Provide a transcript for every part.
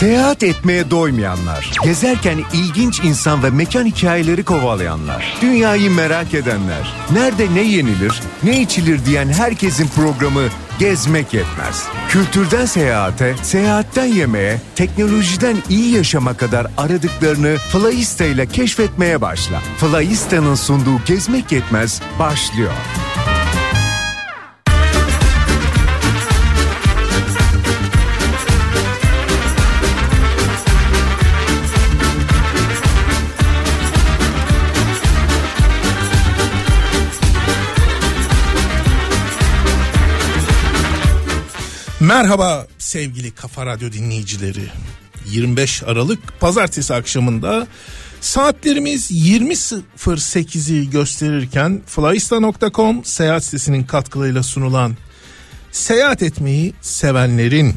Seyahat etmeye doymayanlar, gezerken ilginç insan ve mekan hikayeleri kovalayanlar, dünyayı merak edenler, nerede ne yenilir, ne içilir diyen herkesin programı Gezmek Yetmez. Kültürden seyahate, seyahatten yemeğe, teknolojiden iyi yaşama kadar aradıklarını Flyista ile keşfetmeye başla. Flyista'nın sunduğu Gezmek Yetmez başlıyor. Merhaba sevgili Kafa Radyo dinleyicileri. 25 Aralık pazartesi akşamında saatlerimiz 20.08'i gösterirken flyista.com seyahat sitesinin katkılarıyla sunulan seyahat etmeyi sevenlerin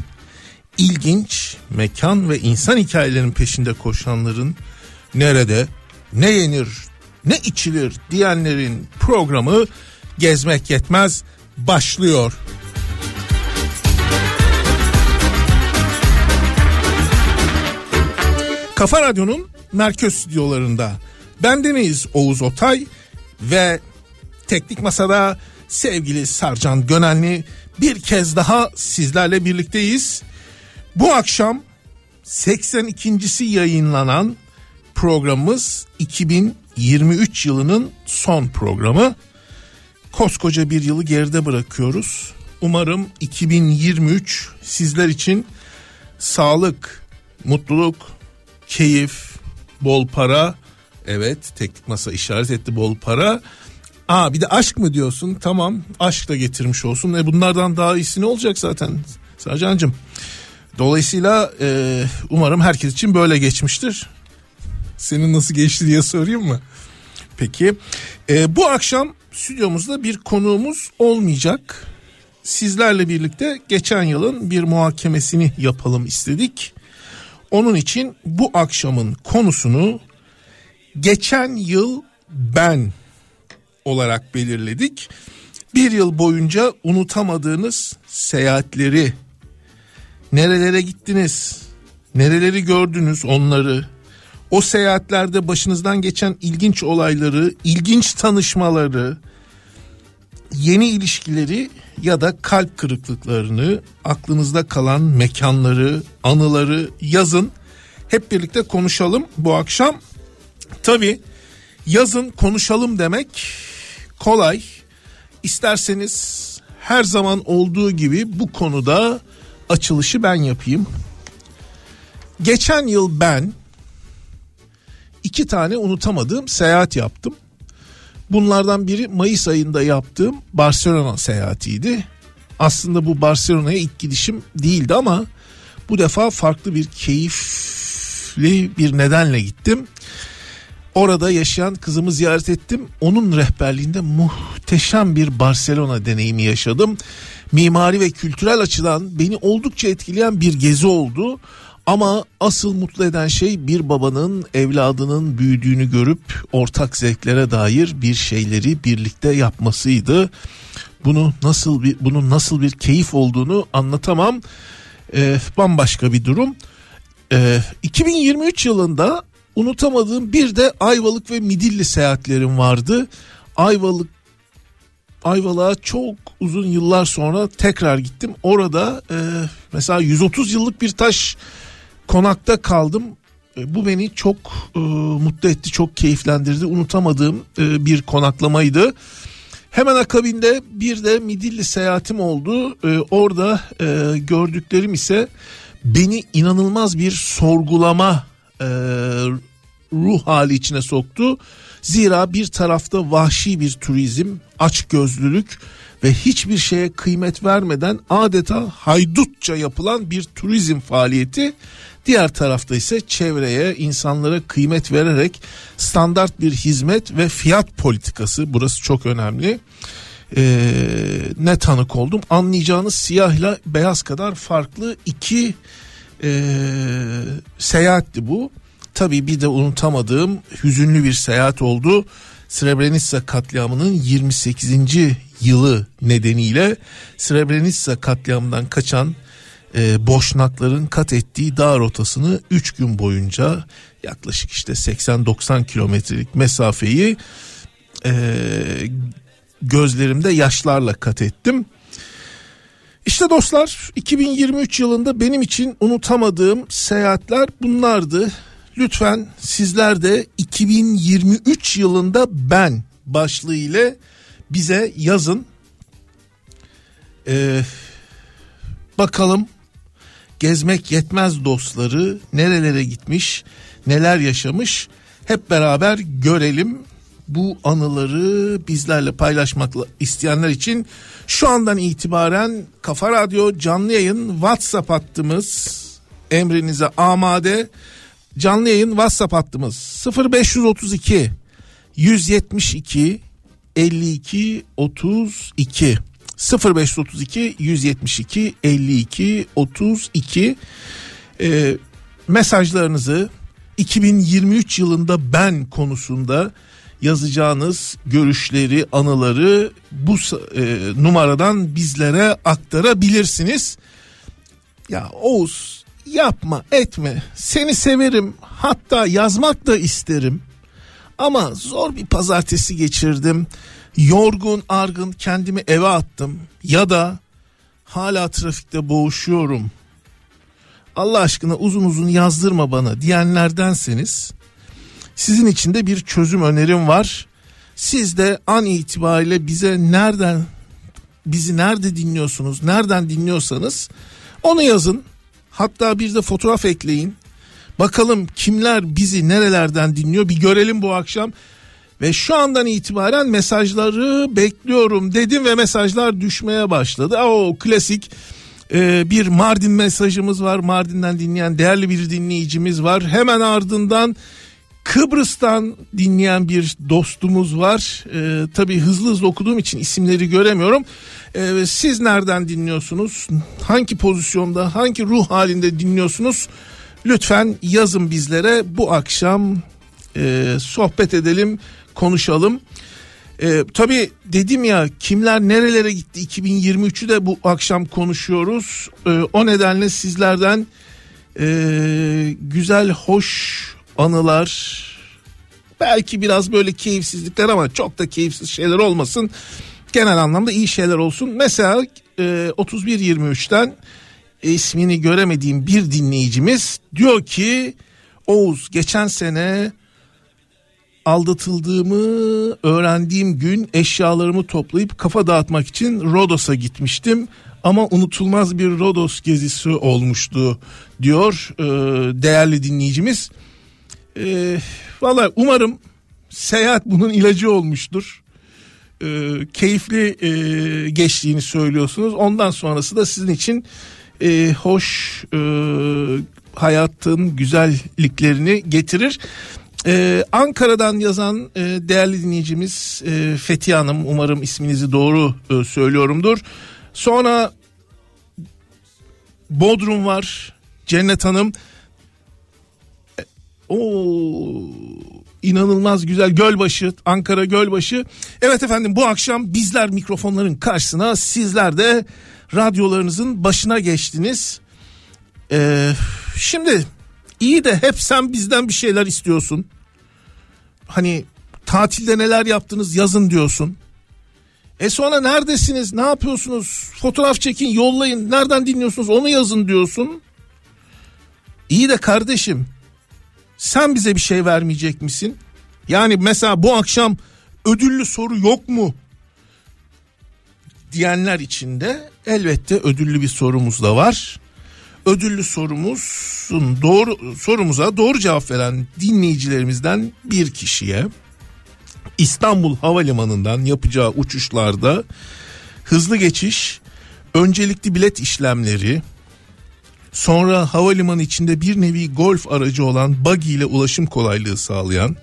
ilginç mekan ve insan hikayelerinin peşinde koşanların nerede ne yenir ne içilir diyenlerin programı gezmek yetmez başlıyor. Kafa Radyo'nun Merköz stüdyolarında bendeniz Oğuz Otay ve teknik masada sevgili Sarcan Gönenli bir kez daha sizlerle birlikteyiz. Bu akşam 82.si yayınlanan programımız 2023 yılının son programı. Koskoca bir yılı geride bırakıyoruz. Umarım 2023 sizler için sağlık, mutluluk, keyif, bol para. Evet teknik masa işaret etti bol para. Aa bir de aşk mı diyorsun? Tamam aşk da getirmiş olsun. E bunlardan daha iyisi ne olacak zaten Sarcancığım? Dolayısıyla e, umarım herkes için böyle geçmiştir. Senin nasıl geçti diye sorayım mı? Peki e, bu akşam stüdyomuzda bir konuğumuz olmayacak. Sizlerle birlikte geçen yılın bir muhakemesini yapalım istedik. Onun için bu akşamın konusunu geçen yıl ben olarak belirledik. Bir yıl boyunca unutamadığınız seyahatleri, nerelere gittiniz, nereleri gördünüz onları, o seyahatlerde başınızdan geçen ilginç olayları, ilginç tanışmaları, yeni ilişkileri ya da kalp kırıklıklarını, aklınızda kalan mekanları, anıları yazın. Hep birlikte konuşalım bu akşam. Tabii yazın konuşalım demek kolay. İsterseniz her zaman olduğu gibi bu konuda açılışı ben yapayım. Geçen yıl ben iki tane unutamadığım seyahat yaptım. Bunlardan biri Mayıs ayında yaptığım Barcelona seyahatiydi. Aslında bu Barcelona'ya ilk gidişim değildi ama bu defa farklı bir keyifli bir nedenle gittim. Orada yaşayan kızımı ziyaret ettim. Onun rehberliğinde muhteşem bir Barcelona deneyimi yaşadım. Mimari ve kültürel açıdan beni oldukça etkileyen bir gezi oldu. Ama asıl mutlu eden şey bir babanın evladının büyüdüğünü görüp ortak zevklere dair bir şeyleri birlikte yapmasıydı. Bunu nasıl bir bunun nasıl bir keyif olduğunu anlatamam. Ee, bambaşka bir durum. Ee, 2023 yılında unutamadığım bir de Ayvalık ve Midilli seyahatlerim vardı. Ayvalık Ayvalık'a çok uzun yıllar sonra tekrar gittim. Orada e, mesela 130 yıllık bir taş konakta kaldım. E, bu beni çok e, mutlu etti, çok keyiflendirdi. Unutamadığım e, bir konaklamaydı. Hemen akabinde bir de Midilli seyahatim oldu. E, orada e, gördüklerim ise beni inanılmaz bir sorgulama e, ruh hali içine soktu. Zira bir tarafta vahşi bir turizm, aç gözlülük ve hiçbir şeye kıymet vermeden adeta haydutça yapılan bir turizm faaliyeti. Diğer tarafta ise çevreye, insanlara kıymet vererek standart bir hizmet ve fiyat politikası burası çok önemli. Ee, ne tanık oldum anlayacağınız siyahla beyaz kadar farklı iki e, seyahatti bu. Tabii bir de unutamadığım hüzünlü bir seyahat oldu. Srebrenica katliamının 28. yılı nedeniyle Srebrenica katliamından kaçan e, boşnakların kat ettiği dağ rotasını 3 gün boyunca yaklaşık işte 80-90 kilometrelik mesafeyi e, gözlerimde yaşlarla kat ettim. İşte dostlar 2023 yılında benim için unutamadığım seyahatler bunlardı. Lütfen sizler de 2023 yılında ben başlığı ile bize yazın. Ee, bakalım gezmek yetmez dostları nerelere gitmiş, neler yaşamış hep beraber görelim. Bu anıları bizlerle paylaşmak isteyenler için şu andan itibaren Kafa Radyo canlı yayın WhatsApp hattımız emrinize amade. Canlı yayın WhatsApp hattımız 0532 172 52 32 0532 172 52 32 e, mesajlarınızı 2023 yılında ben konusunda yazacağınız görüşleri, anıları bu e, numaradan bizlere aktarabilirsiniz. Ya Oğuz yapma etme. Seni severim hatta yazmak da isterim. Ama zor bir pazartesi geçirdim. Yorgun argın kendimi eve attım. Ya da hala trafikte boğuşuyorum. Allah aşkına uzun uzun yazdırma bana diyenlerdenseniz sizin için de bir çözüm önerim var. Siz de an itibariyle bize nereden bizi nerede dinliyorsunuz, nereden dinliyorsanız onu yazın. Hatta bir de fotoğraf ekleyin. Bakalım kimler bizi nerelerden dinliyor bir görelim bu akşam. Ve şu andan itibaren mesajları bekliyorum dedim ve mesajlar düşmeye başladı. O klasik e, bir Mardin mesajımız var. Mardin'den dinleyen değerli bir dinleyicimiz var. Hemen ardından Kıbrıs'tan dinleyen bir dostumuz var. Ee, tabii hızlı hızlı okuduğum için isimleri göremiyorum. Ee, siz nereden dinliyorsunuz? Hangi pozisyonda, hangi ruh halinde dinliyorsunuz? Lütfen yazın bizlere. Bu akşam e, sohbet edelim, konuşalım. Ee, tabii dedim ya kimler nerelere gitti 2023'ü de bu akşam konuşuyoruz. Ee, o nedenle sizlerden e, güzel, hoş anılar belki biraz böyle keyifsizlikler ama çok da keyifsiz şeyler olmasın. Genel anlamda iyi şeyler olsun. Mesela e, 31-23'ten ismini göremediğim bir dinleyicimiz diyor ki Oğuz geçen sene aldatıldığımı öğrendiğim gün eşyalarımı toplayıp kafa dağıtmak için Rodos'a gitmiştim ama unutulmaz bir Rodos gezisi olmuştu diyor e, değerli dinleyicimiz. E, Valla umarım seyahat bunun ilacı olmuştur. E, keyifli e, geçtiğini söylüyorsunuz. Ondan sonrası da sizin için e, hoş e, hayatın güzelliklerini getirir. Ee, Ankara'dan yazan e, değerli dinleyicimiz e, Fethi Hanım umarım isminizi doğru e, söylüyorumdur. Sonra Bodrum var Cennet Hanım o inanılmaz güzel Gölbaşı, Ankara Gölbaşı. Evet efendim bu akşam bizler mikrofonların karşısına sizler de radyolarınızın başına geçtiniz. Ee, şimdi iyi de hep sen bizden bir şeyler istiyorsun. Hani tatilde neler yaptınız yazın diyorsun. E sonra neredesiniz ne yapıyorsunuz fotoğraf çekin yollayın nereden dinliyorsunuz onu yazın diyorsun. İyi de kardeşim sen bize bir şey vermeyecek misin? Yani mesela bu akşam ödüllü soru yok mu? Diyenler için de elbette ödüllü bir sorumuz da var. Ödüllü sorumuzun doğru sorumuza doğru cevap veren dinleyicilerimizden bir kişiye İstanbul Havalimanı'ndan yapacağı uçuşlarda hızlı geçiş, öncelikli bilet işlemleri, Sonra havalimanı içinde bir nevi golf aracı olan buggy ile ulaşım kolaylığı sağlayan,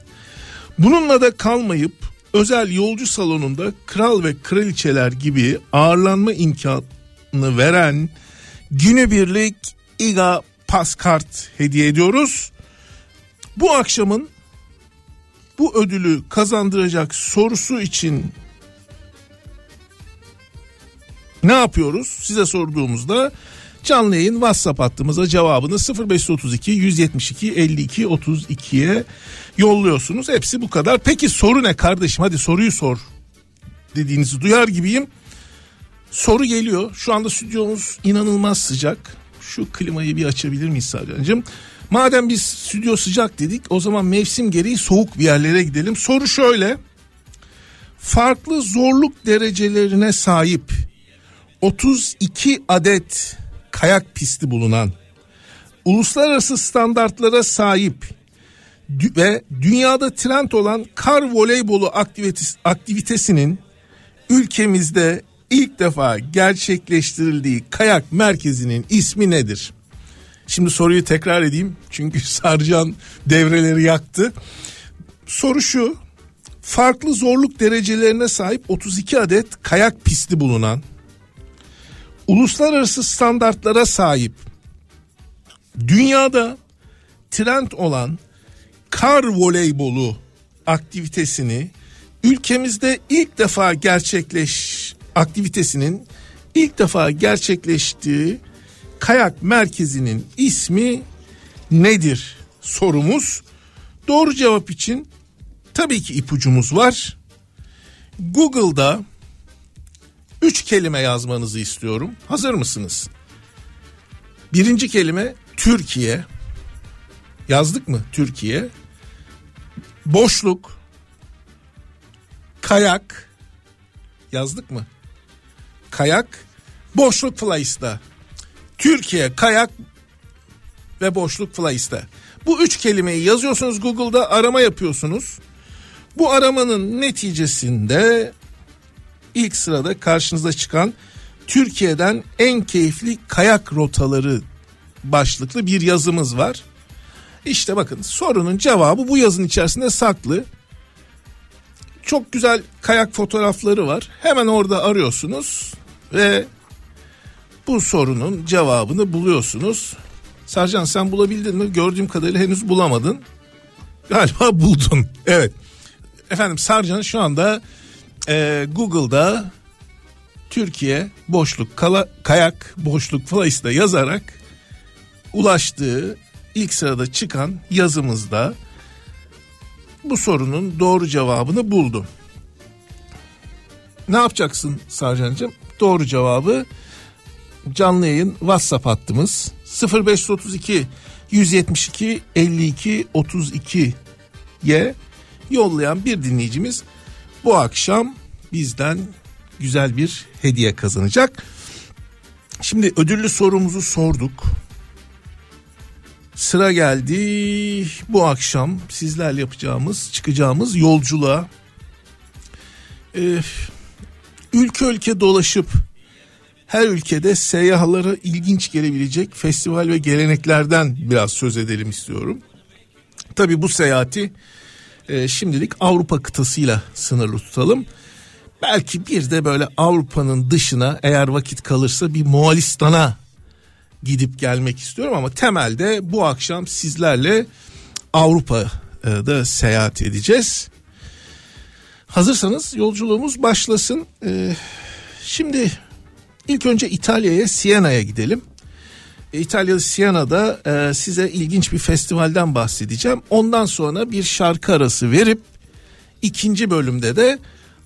bununla da kalmayıp özel yolcu salonunda kral ve kraliçeler gibi ağırlanma imkanı veren günübirlik İGA Paskart hediye ediyoruz. Bu akşamın bu ödülü kazandıracak sorusu için ne yapıyoruz? Size sorduğumuzda canlı yayın WhatsApp hattımıza cevabını 0532 172 52 32'ye yolluyorsunuz. Hepsi bu kadar. Peki soru ne kardeşim? Hadi soruyu sor dediğinizi duyar gibiyim. Soru geliyor. Şu anda stüdyomuz inanılmaz sıcak. Şu klimayı bir açabilir miyiz Sarcan'cığım? Madem biz stüdyo sıcak dedik o zaman mevsim gereği soğuk bir yerlere gidelim. Soru şöyle. Farklı zorluk derecelerine sahip 32 adet kayak pisti bulunan uluslararası standartlara sahip ve dünyada trend olan kar voleybolu aktivitesinin ülkemizde ilk defa gerçekleştirildiği kayak merkezinin ismi nedir? Şimdi soruyu tekrar edeyim çünkü Sarcan devreleri yaktı. Soru şu farklı zorluk derecelerine sahip 32 adet kayak pisti bulunan uluslararası standartlara sahip dünyada trend olan kar voleybolu aktivitesini ülkemizde ilk defa gerçekleş aktivitesinin ilk defa gerçekleştiği kayak merkezinin ismi nedir sorumuz. Doğru cevap için tabii ki ipucumuz var. Google'da üç kelime yazmanızı istiyorum. Hazır mısınız? Birinci kelime Türkiye. Yazdık mı Türkiye? Boşluk. Kayak. Yazdık mı? Kayak. Boşluk Fly'sta. Türkiye kayak ve boşluk Fly'sta. Bu üç kelimeyi yazıyorsunuz Google'da arama yapıyorsunuz. Bu aramanın neticesinde ilk sırada karşınıza çıkan Türkiye'den en keyifli kayak rotaları başlıklı bir yazımız var. İşte bakın sorunun cevabı bu yazın içerisinde saklı. Çok güzel kayak fotoğrafları var. Hemen orada arıyorsunuz ve bu sorunun cevabını buluyorsunuz. Sercan sen bulabildin mi? Gördüğüm kadarıyla henüz bulamadın. Galiba buldun. Evet. Efendim Sarcan şu anda e, Google'da Türkiye boşluk kala, kayak boşluk fly'da yazarak ulaştığı ilk sırada çıkan yazımızda bu sorunun doğru cevabını buldum. Ne yapacaksın Sarcan'cığım? Doğru cevabı canlı yayın WhatsApp hattımız 0532 172 52 32 ye yollayan bir dinleyicimiz bu akşam bizden güzel bir hediye kazanacak. Şimdi ödüllü sorumuzu sorduk. Sıra geldi bu akşam sizlerle yapacağımız, çıkacağımız yolculuğa. Ee, ülke ülke dolaşıp her ülkede seyyahlara ilginç gelebilecek festival ve geleneklerden biraz söz edelim istiyorum. Tabii bu seyahati e, şimdilik Avrupa kıtasıyla sınırlı tutalım. Belki bir de böyle Avrupa'nın dışına eğer vakit kalırsa bir Moğolistan'a gidip gelmek istiyorum ama temelde bu akşam sizlerle Avrupa'da seyahat edeceğiz. Hazırsanız yolculuğumuz başlasın. Ee, şimdi ilk önce İtalya'ya, Siena'ya gidelim. E, İtalya'da Siena'da e, size ilginç bir festivalden bahsedeceğim. Ondan sonra bir şarkı arası verip ikinci bölümde de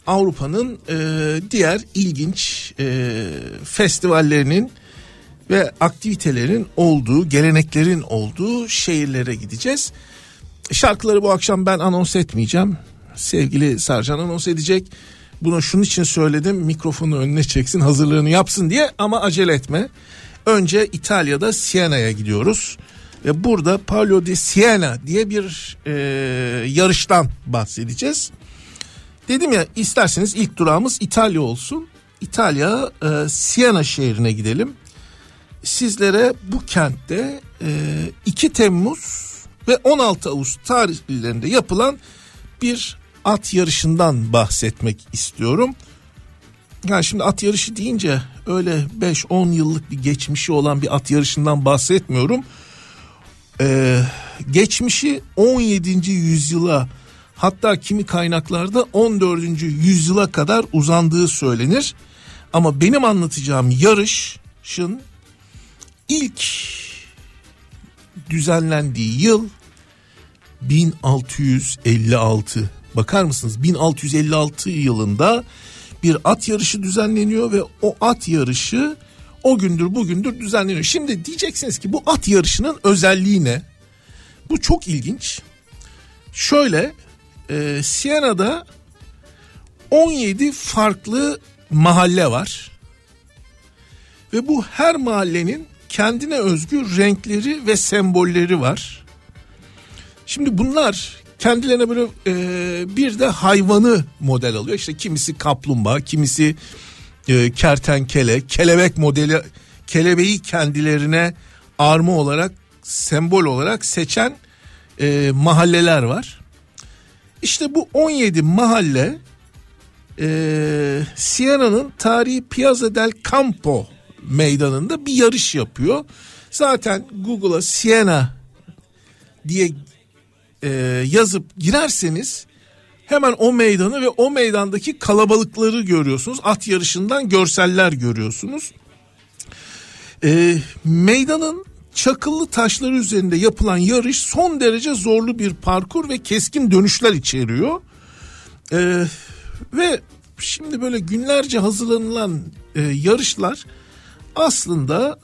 Avrupa'nın e, diğer ilginç e, festivallerinin ve aktivitelerin olduğu, geleneklerin olduğu şehirlere gideceğiz. Şarkıları bu akşam ben anons etmeyeceğim. Sevgili Sarcan anons edecek. Bunu şunun için söyledim. Mikrofonu önüne çeksin, hazırlığını yapsın diye ama acele etme. Önce İtalya'da Siena'ya gidiyoruz. Ve burada Palio di Siena diye bir e, yarıştan bahsedeceğiz. Dedim ya isterseniz ilk durağımız İtalya olsun. İtalya e, Siena şehrine gidelim. Sizlere bu kentte e, 2 Temmuz ve 16 Ağustos tarihlerinde yapılan bir at yarışından bahsetmek istiyorum. Yani şimdi at yarışı deyince öyle 5-10 yıllık bir geçmişi olan bir at yarışından bahsetmiyorum. Ee, geçmişi 17. yüzyıla hatta kimi kaynaklarda 14. yüzyıla kadar uzandığı söylenir. Ama benim anlatacağım yarışın ilk düzenlendiği yıl 1656. Bakar mısınız? 1656 yılında bir at yarışı düzenleniyor ve o at yarışı o gündür bugündür düzenleniyor. Şimdi diyeceksiniz ki bu at yarışının özelliği ne? Bu çok ilginç. Şöyle e, Siena'da 17 farklı mahalle var. Ve bu her mahallenin kendine özgü renkleri ve sembolleri var. Şimdi bunlar kendilerine böyle e, bir de hayvanı model alıyor. İşte kimisi kaplumbağa, kimisi e, kertenkele, kelebek modeli, kelebeği kendilerine arma olarak, sembol olarak seçen e, mahalleler var. İşte bu 17 mahalle e, Siena'nın tarihi Piazza del Campo meydanında bir yarış yapıyor. Zaten Google'a Siena diye e, yazıp girerseniz hemen o meydanı ve o meydandaki kalabalıkları görüyorsunuz. At yarışından görseller görüyorsunuz. E, meydanın çakıllı taşları üzerinde yapılan yarış son derece zorlu bir parkur ve keskin dönüşler içeriyor. E, ve şimdi böyle günlerce hazırlanılan e, yarışlar aslında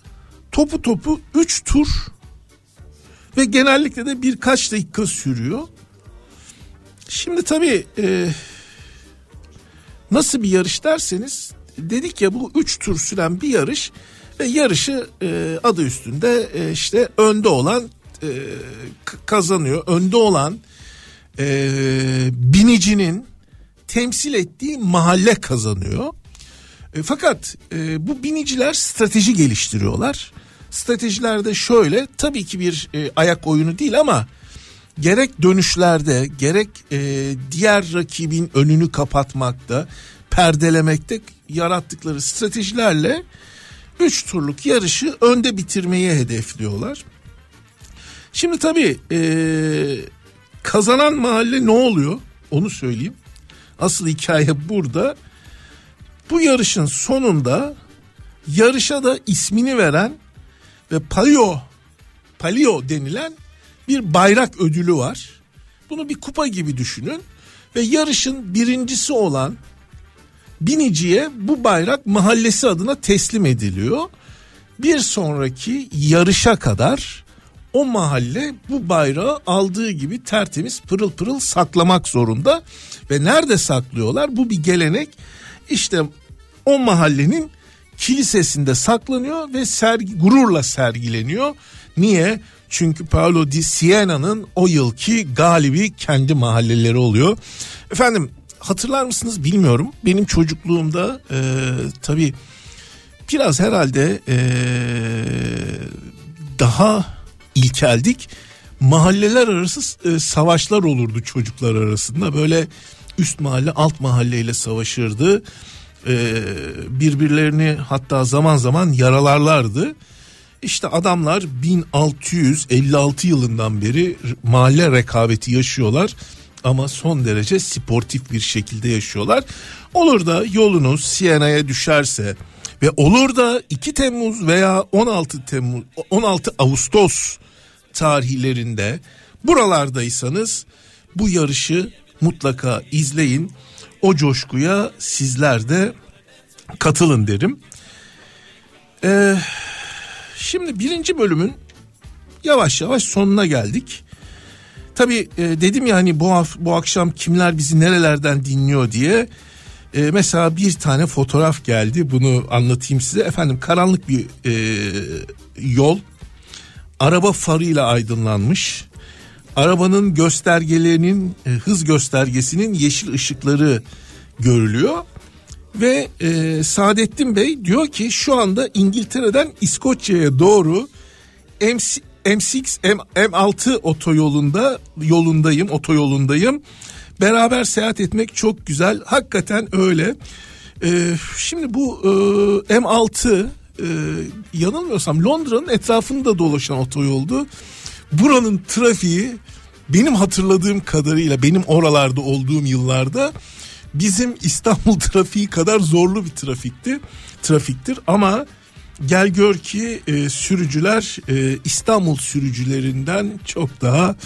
topu topu 3 tur ve genellikle de birkaç dakika sürüyor. Şimdi tabii e, nasıl bir yarış derseniz dedik ya bu 3 tur süren bir yarış ve yarışı e, adı üstünde e, işte önde olan e, kazanıyor. Önde olan e, binicinin temsil ettiği mahalle kazanıyor. E, fakat e, bu biniciler strateji geliştiriyorlar. Stratejiler de şöyle tabii ki bir e, ayak oyunu değil ama gerek dönüşlerde gerek e, diğer rakibin önünü kapatmakta perdelemekte yarattıkları stratejilerle 3 turluk yarışı önde bitirmeyi hedefliyorlar. Şimdi tabii e, kazanan mahalle ne oluyor onu söyleyeyim. Asıl hikaye burada. Bu yarışın sonunda yarışa da ismini veren ve palio palio denilen bir bayrak ödülü var. Bunu bir kupa gibi düşünün ve yarışın birincisi olan biniciye bu bayrak mahallesi adına teslim ediliyor. Bir sonraki yarışa kadar o mahalle bu bayrağı aldığı gibi tertemiz pırıl pırıl saklamak zorunda ve nerede saklıyorlar? Bu bir gelenek. İşte o mahallenin kilisesinde saklanıyor ve sergi, gururla sergileniyor. Niye? Çünkü Paolo di Siena'nın o yılki galibi kendi mahalleleri oluyor. Efendim hatırlar mısınız bilmiyorum. Benim çocukluğumda e, tabii biraz herhalde e, daha ilkeldik. Mahalleler arası e, savaşlar olurdu çocuklar arasında. Böyle üst mahalle alt mahalleyle savaşırdı. E, birbirlerini hatta zaman zaman yaralarlardı. İşte adamlar 1656 yılından beri mahalle rekabeti yaşıyorlar ama son derece sportif bir şekilde yaşıyorlar. Olur da yolunuz Siena'ya düşerse ve olur da 2 Temmuz veya 16 Temmuz 16 Ağustos tarihlerinde buralardaysanız bu yarışı mutlaka izleyin. O coşkuya sizler de katılın derim. Ee, şimdi birinci bölümün yavaş yavaş sonuna geldik. Tabii e, dedim ya hani bu, bu akşam kimler bizi nerelerden dinliyor diye. E, mesela bir tane fotoğraf geldi bunu anlatayım size. Efendim karanlık bir e, yol araba farıyla aydınlanmış. Arabanın göstergelerinin e, hız göstergesinin yeşil ışıkları görülüyor. Ve e, Saadettin Bey diyor ki şu anda İngiltere'den İskoçya'ya doğru M6 M6 M, M6 otoyolunda yolundayım otoyolundayım. Beraber seyahat etmek çok güzel. Hakikaten öyle. Ee, şimdi bu e, M6 e, yanılmıyorsam Londra'nın etrafında dolaşan otoyoldu. Buranın trafiği benim hatırladığım kadarıyla benim oralarda olduğum yıllarda bizim İstanbul trafiği kadar zorlu bir trafikti. Trafiktir ama gel gör ki e, sürücüler e, İstanbul sürücülerinden çok daha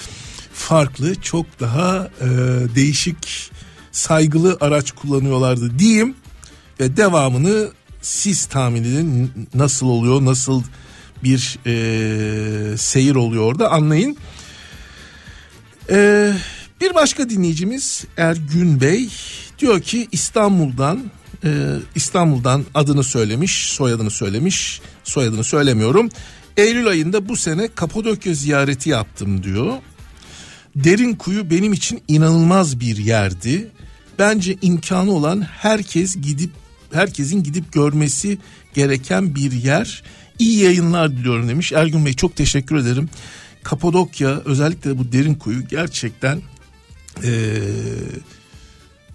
farklı, çok daha e, değişik, saygılı araç kullanıyorlardı diyeyim ve devamını siz tahmin edin nasıl oluyor, nasıl bir e, seyir oluyor orada anlayın. E, bir başka dinleyicimiz Ergün Bey diyor ki İstanbul'dan e, İstanbul'dan adını söylemiş, soyadını söylemiş, soyadını söylemiyorum. Eylül ayında bu sene Kapadokya ziyareti yaptım diyor. Derin kuyu benim için inanılmaz bir yerdi. Bence imkanı olan herkes gidip herkesin gidip görmesi gereken bir yer. İyi yayınlar diliyorum demiş. Ergün Bey çok teşekkür ederim. Kapadokya özellikle bu derin kuyu gerçekten ee,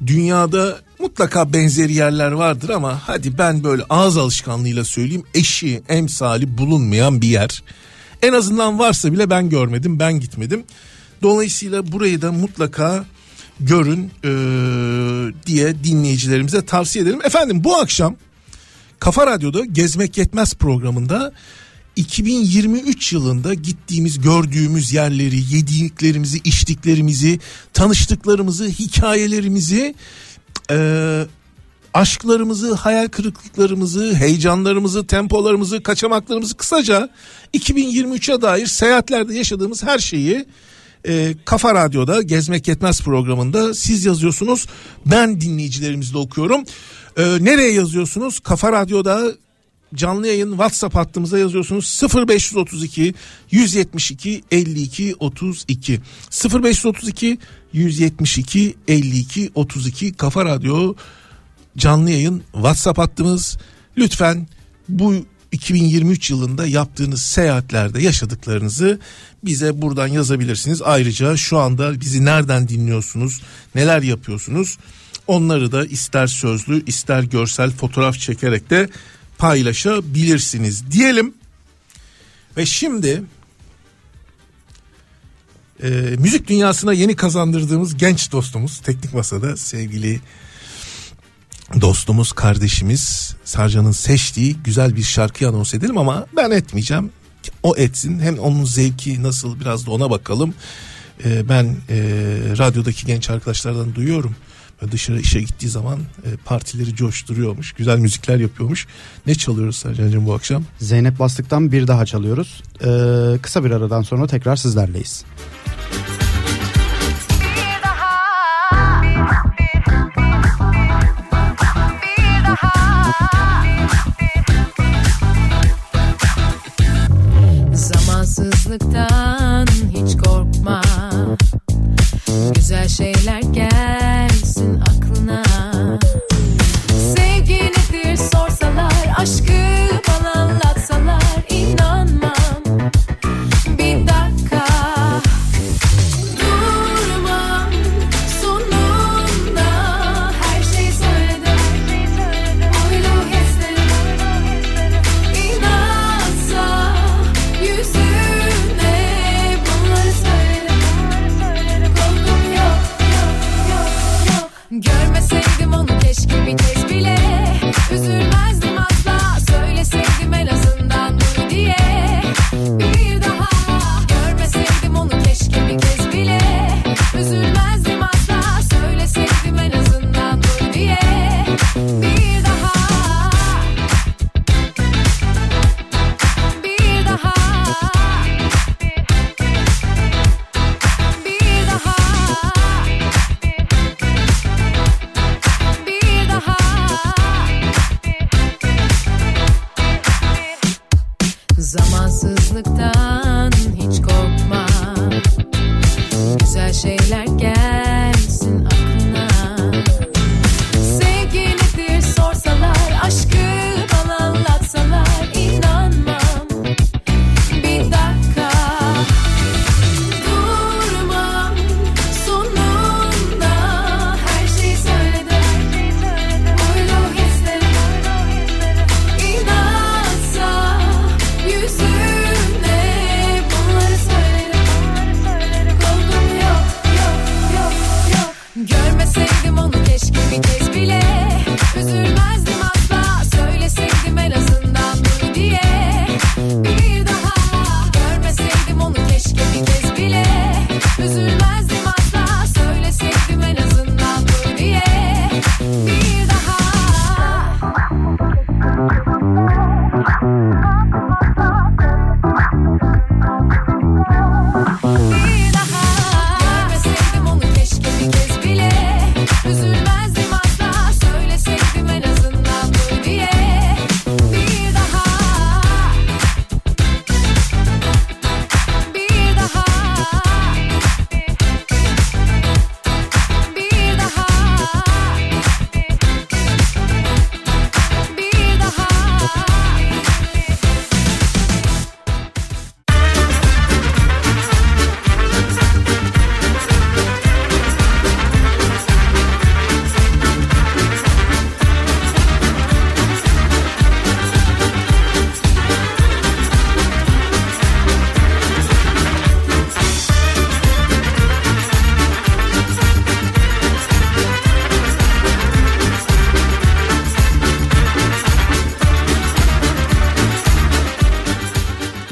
dünyada mutlaka benzeri yerler vardır ama hadi ben böyle ağız alışkanlığıyla söyleyeyim eşi emsali bulunmayan bir yer. En azından varsa bile ben görmedim ben gitmedim. Dolayısıyla burayı da mutlaka görün e, diye dinleyicilerimize tavsiye ederim. Efendim bu akşam Kafa Radyo'da Gezmek Yetmez programında 2023 yılında gittiğimiz, gördüğümüz yerleri, yediklerimizi, içtiklerimizi, tanıştıklarımızı, hikayelerimizi, e, aşklarımızı, hayal kırıklıklarımızı, heyecanlarımızı, tempolarımızı, kaçamaklarımızı kısaca 2023'e dair seyahatlerde yaşadığımız her şeyi e, Kafa Radyo'da Gezmek Yetmez programında siz yazıyorsunuz. Ben dinleyicilerimizle okuyorum. E, nereye yazıyorsunuz? Kafa Radyo'da canlı yayın WhatsApp hattımıza yazıyorsunuz 0532 172 52 32 0532 172 52 32 Kafa Radyo canlı yayın WhatsApp hattımız lütfen bu 2023 yılında yaptığınız seyahatlerde yaşadıklarınızı bize buradan yazabilirsiniz. Ayrıca şu anda bizi nereden dinliyorsunuz, neler yapıyorsunuz? Onları da ister sözlü ister görsel fotoğraf çekerek de paylaşabilirsiniz diyelim. Ve şimdi e, müzik dünyasına yeni kazandırdığımız genç dostumuz Teknik Masa'da sevgili dostumuz kardeşimiz Sarcan'ın seçtiği güzel bir şarkı anons edelim ama ben etmeyeceğim. O etsin hem onun zevki nasıl biraz da ona bakalım. E, ben e, radyodaki genç arkadaşlardan duyuyorum dışarı işe gittiği zaman e, partileri coşturuyormuş. Güzel müzikler yapıyormuş. Ne çalıyoruz Sercan'cığım bu akşam? Zeynep Bastık'tan bir daha çalıyoruz. Ee, kısa bir aradan sonra tekrar sizlerleyiz. Zamansızlıktan hiç korkma Güzel şeyler gelsin aklına. Sevgilidir sorsalar Aşkı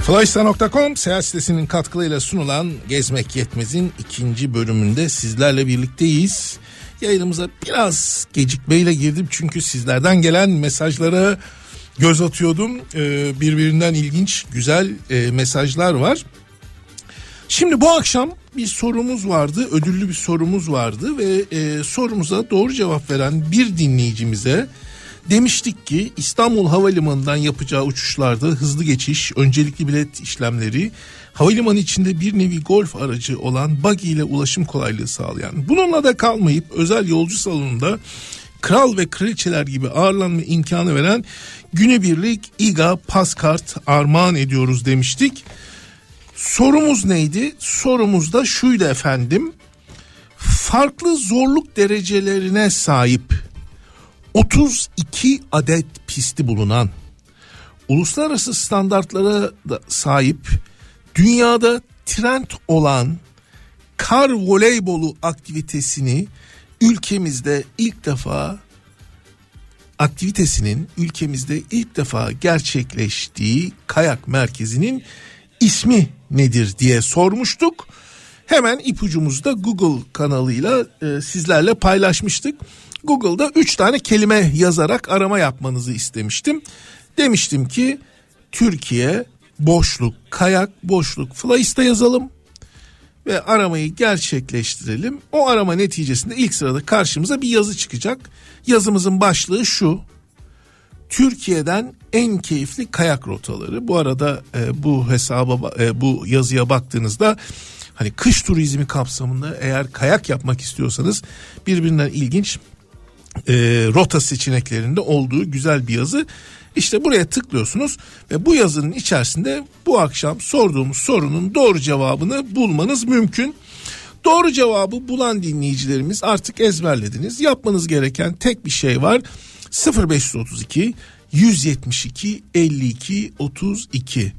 Flysta.com seyahat sitesinin katkılarıyla sunulan Gezmek Yetmez'in ikinci bölümünde sizlerle birlikteyiz. Yayınımıza biraz gecikmeyle girdim çünkü sizlerden gelen mesajlara göz atıyordum. Ee, birbirinden ilginç güzel e, mesajlar var. Şimdi bu akşam bir sorumuz vardı, ödüllü bir sorumuz vardı ve e, sorumuza doğru cevap veren bir dinleyicimize demiştik ki İstanbul Havalimanı'ndan yapacağı uçuşlarda hızlı geçiş, öncelikli bilet işlemleri, havalimanı içinde bir nevi golf aracı olan buggy ile ulaşım kolaylığı sağlayan, bununla da kalmayıp özel yolcu salonunda kral ve kraliçeler gibi ağırlanma imkanı veren günübirlik İGA Paskart armağan ediyoruz demiştik. Sorumuz neydi? Sorumuz da şuydu efendim. Farklı zorluk derecelerine sahip 32 adet pisti bulunan uluslararası standartlara da sahip dünyada trend olan kar voleybolu aktivitesini ülkemizde ilk defa aktivitesinin ülkemizde ilk defa gerçekleştiği kayak merkezinin ismi nedir diye sormuştuk. Hemen ipucumuzu da Google kanalıyla e, sizlerle paylaşmıştık. Google'da 3 tane kelime yazarak arama yapmanızı istemiştim. Demiştim ki Türkiye boşluk kayak boşluk flyista yazalım ve aramayı gerçekleştirelim. O arama neticesinde ilk sırada karşımıza bir yazı çıkacak. Yazımızın başlığı şu. Türkiye'den en keyifli kayak rotaları. Bu arada e, bu hesaba e, bu yazıya baktığınızda hani kış turizmi kapsamında eğer kayak yapmak istiyorsanız birbirinden ilginç e, rota seçeneklerinde olduğu güzel bir yazı. İşte buraya tıklıyorsunuz ve bu yazının içerisinde bu akşam sorduğumuz sorunun doğru cevabını bulmanız mümkün. Doğru cevabı bulan dinleyicilerimiz artık ezberlediniz. Yapmanız gereken tek bir şey var. 0532 172 52 32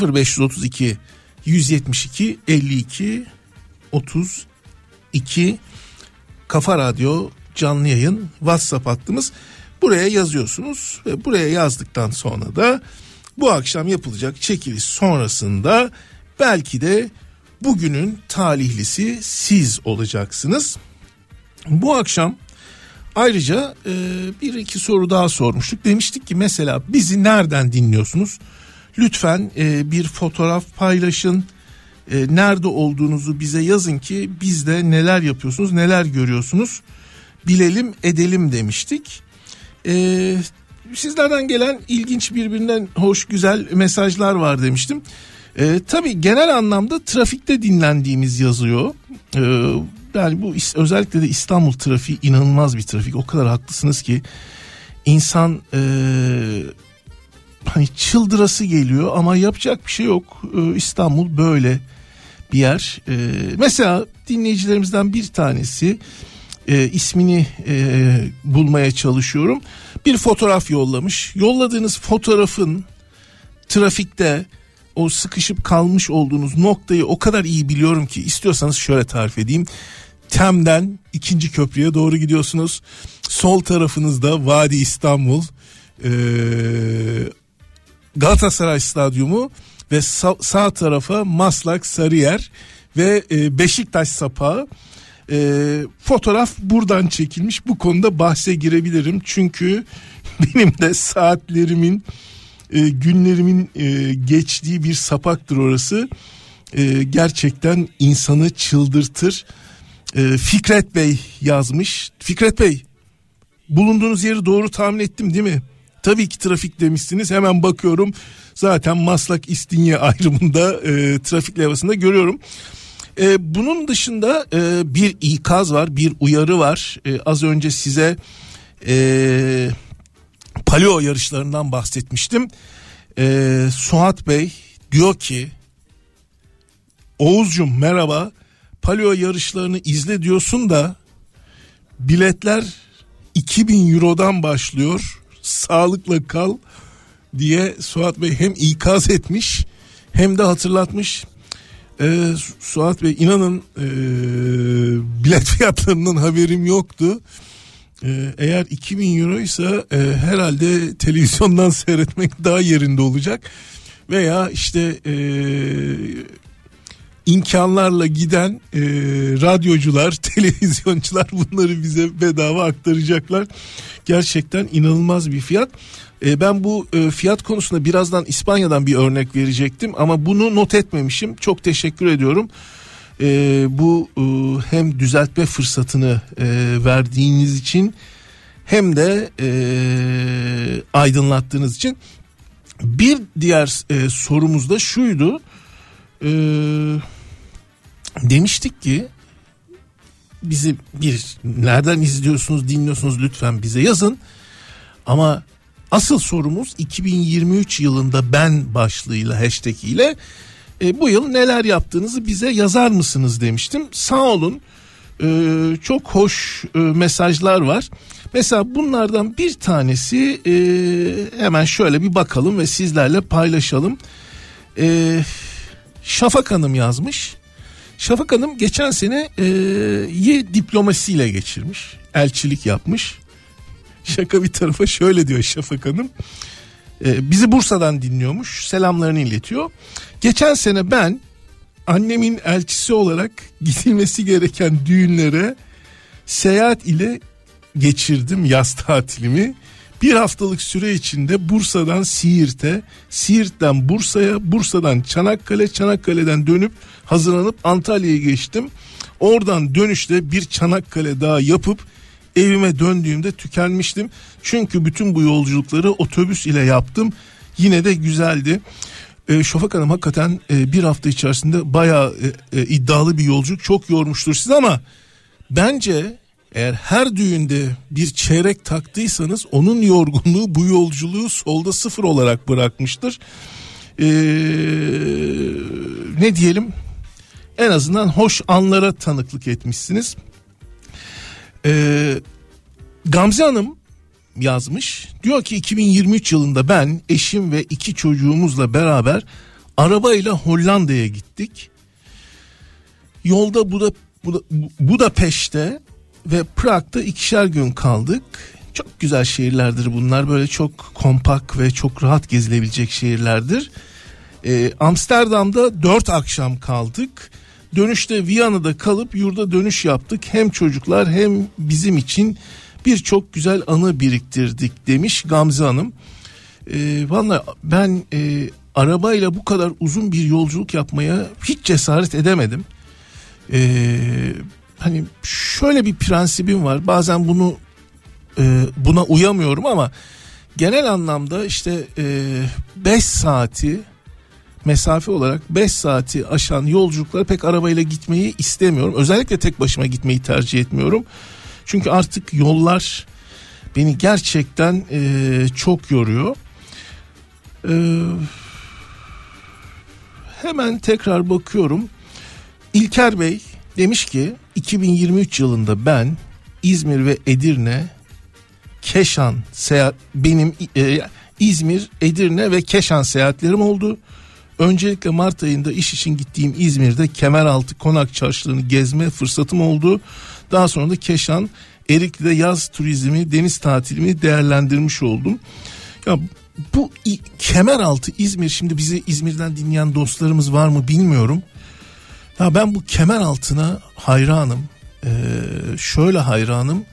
0532 172 52 32 Kafa Radyo canlı yayın WhatsApp hattımız. Buraya yazıyorsunuz ve buraya yazdıktan sonra da bu akşam yapılacak çekiliş sonrasında belki de bugünün talihlisi siz olacaksınız. Bu akşam ayrıca e, bir iki soru daha sormuştuk. Demiştik ki mesela bizi nereden dinliyorsunuz? Lütfen e, bir fotoğraf paylaşın. E, nerede olduğunuzu bize yazın ki biz de neler yapıyorsunuz, neler görüyorsunuz bilelim edelim demiştik. Ee, sizlerden gelen ilginç birbirinden hoş güzel mesajlar var demiştim. Ee, tabii genel anlamda trafikte dinlendiğimiz yazıyor. Ee, yani bu özellikle de İstanbul trafiği inanılmaz bir trafik. O kadar haklısınız ki insan e, hani çıldırası geliyor ama yapacak bir şey yok. Ee, İstanbul böyle bir yer. Ee, mesela dinleyicilerimizden bir tanesi e, ismini e, bulmaya çalışıyorum. Bir fotoğraf yollamış. Yolladığınız fotoğrafın trafikte o sıkışıp kalmış olduğunuz noktayı o kadar iyi biliyorum ki istiyorsanız şöyle tarif edeyim. Tem'den ikinci köprüye doğru gidiyorsunuz. Sol tarafınızda Vadi İstanbul, e, Galatasaray Stadyumu ve sağ, sağ tarafa Maslak Sarıyer ve e, Beşiktaş Sapağı. E, fotoğraf buradan çekilmiş. Bu konuda bahse girebilirim. Çünkü benim de saatlerimin e, günlerimin e, geçtiği bir sapaktır orası. E, gerçekten insanı çıldırtır. E, Fikret Bey yazmış. Fikret Bey bulunduğunuz yeri doğru tahmin ettim değil mi? Tabii ki trafik demişsiniz. Hemen bakıyorum. Zaten Maslak İstinye ayrımında e, trafik levhasında görüyorum. E, bunun dışında e, bir ikaz var, bir uyarı var. E, az önce size e, paleo yarışlarından bahsetmiştim. E, Suat Bey diyor ki Oğuzcum merhaba paleo yarışlarını izle diyorsun da biletler 2000 eurodan başlıyor sağlıkla kal diye Suat Bey hem ikaz etmiş hem de hatırlatmış. Ee, Suat Bey inanın e, bilet fiyatlarından haberim yoktu. Ee, eğer 2000 euro ise herhalde televizyondan seyretmek daha yerinde olacak. veya işte e, imkanlarla giden e, radyocular, televizyoncular bunları bize bedava aktaracaklar. Gerçekten inanılmaz bir fiyat. E, ben bu e, fiyat konusunda birazdan İspanya'dan bir örnek verecektim ama bunu not etmemişim. Çok teşekkür ediyorum. E, bu e, hem düzeltme fırsatını e, verdiğiniz için hem de e, aydınlattığınız için. Bir diğer e, sorumuz da şuydu. E, demiştik ki bizi bir nereden izliyorsunuz dinliyorsunuz lütfen bize yazın. Ama asıl sorumuz 2023 yılında ben başlığıyla hashtag ile e, bu yıl neler yaptığınızı bize yazar mısınız demiştim. Sağ olun e, çok hoş e, mesajlar var. Mesela bunlardan bir tanesi e, hemen şöyle bir bakalım ve sizlerle paylaşalım. E, Şafak Hanım yazmış. Şafak Hanım geçen sene e, Y diplomasiyle geçirmiş. Elçilik yapmış. Şaka bir tarafa şöyle diyor Şafak Hanım. E, bizi Bursa'dan dinliyormuş. Selamlarını iletiyor. Geçen sene ben annemin elçisi olarak gidilmesi gereken düğünlere seyahat ile geçirdim yaz tatilimi. Bir haftalık süre içinde Bursa'dan Siirt'e, Siirt'ten Bursa'ya, Bursa'dan Çanakkale, Çanakkale'den dönüp hazırlanıp Antalya'ya geçtim. Oradan dönüşte bir Çanakkale daha yapıp evime döndüğümde tükenmiştim. Çünkü bütün bu yolculukları otobüs ile yaptım. Yine de güzeldi. E, Şafak Hanım hakikaten e, bir hafta içerisinde bayağı e, e, iddialı bir yolculuk. Çok yormuştur siz ama bence eğer her düğünde bir çeyrek taktıysanız onun yorgunluğu bu yolculuğu solda sıfır olarak bırakmıştır. Ee, ne diyelim en azından hoş anlara tanıklık etmişsiniz. Ee, Gamze Hanım yazmış. Diyor ki 2023 yılında ben eşim ve iki çocuğumuzla beraber arabayla Hollanda'ya gittik. Yolda Buda, Buda, Budapeşte ve Prag'da ikişer gün kaldık. Çok güzel şehirlerdir bunlar. Böyle çok kompak ve çok rahat gezilebilecek şehirlerdir. Ee, Amsterdam'da dört akşam kaldık. Dönüşte Viyana'da kalıp yurda dönüş yaptık. Hem çocuklar hem bizim için birçok güzel anı biriktirdik demiş Gamze Hanım. Ee, Valla ben e, arabayla bu kadar uzun bir yolculuk yapmaya hiç cesaret edemedim. Ee, hani şöyle bir prensibim var. Bazen bunu e, buna uyamıyorum ama genel anlamda işte 5 e, saati mesafe olarak 5 saati aşan yolculuklara pek arabayla gitmeyi istemiyorum. Özellikle tek başıma gitmeyi tercih etmiyorum. Çünkü artık yollar beni gerçekten e, çok yoruyor. E, hemen tekrar bakıyorum. İlker Bey demiş ki 2023 yılında ben İzmir ve Edirne Keşan seyahat benim e, İzmir, Edirne ve Keşan seyahatlerim oldu. Öncelikle Mart ayında iş için gittiğim İzmir'de Kemeraltı Konak Çarşılarını gezme fırsatım oldu. Daha sonra da Keşan, Erikli'de yaz turizmi, deniz tatilimi değerlendirmiş oldum. Ya bu Kemeraltı İzmir şimdi bizi İzmir'den dinleyen dostlarımız var mı bilmiyorum. Ya ben bu kemer altına hayranım. Ee, şöyle hayranım.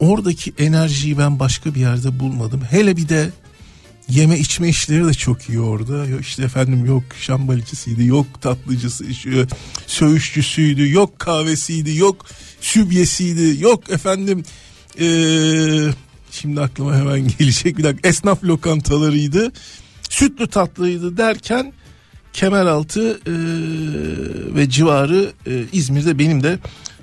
Oradaki enerjiyi ben başka bir yerde bulmadım. Hele bir de yeme içme işleri de çok iyi orada. Yok işte efendim yok şambalicisiydi, yok tatlıcısı, söğüşçüsüydü, yok kahvesiydi, yok sübyesiydi, yok efendim ee, şimdi aklıma hemen gelecek bir dakika esnaf lokantalarıydı. Sütlü tatlıydı derken Kemeraltı e, ve civarı e, İzmir'de benim de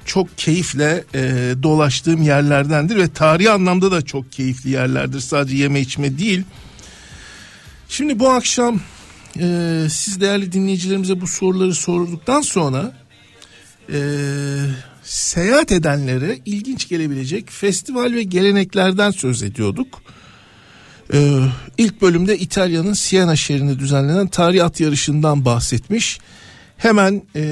çok keyifle e, dolaştığım yerlerdendir ve tarihi anlamda da çok keyifli yerlerdir. Sadece yeme içme değil. Şimdi bu akşam e, siz değerli dinleyicilerimize bu soruları sorduktan sonra e, seyahat edenlere ilginç gelebilecek festival ve geleneklerden söz ediyorduk. Ee, ilk bölümde İtalya'nın Siena şehrinde düzenlenen tarih at yarışından bahsetmiş. Hemen e,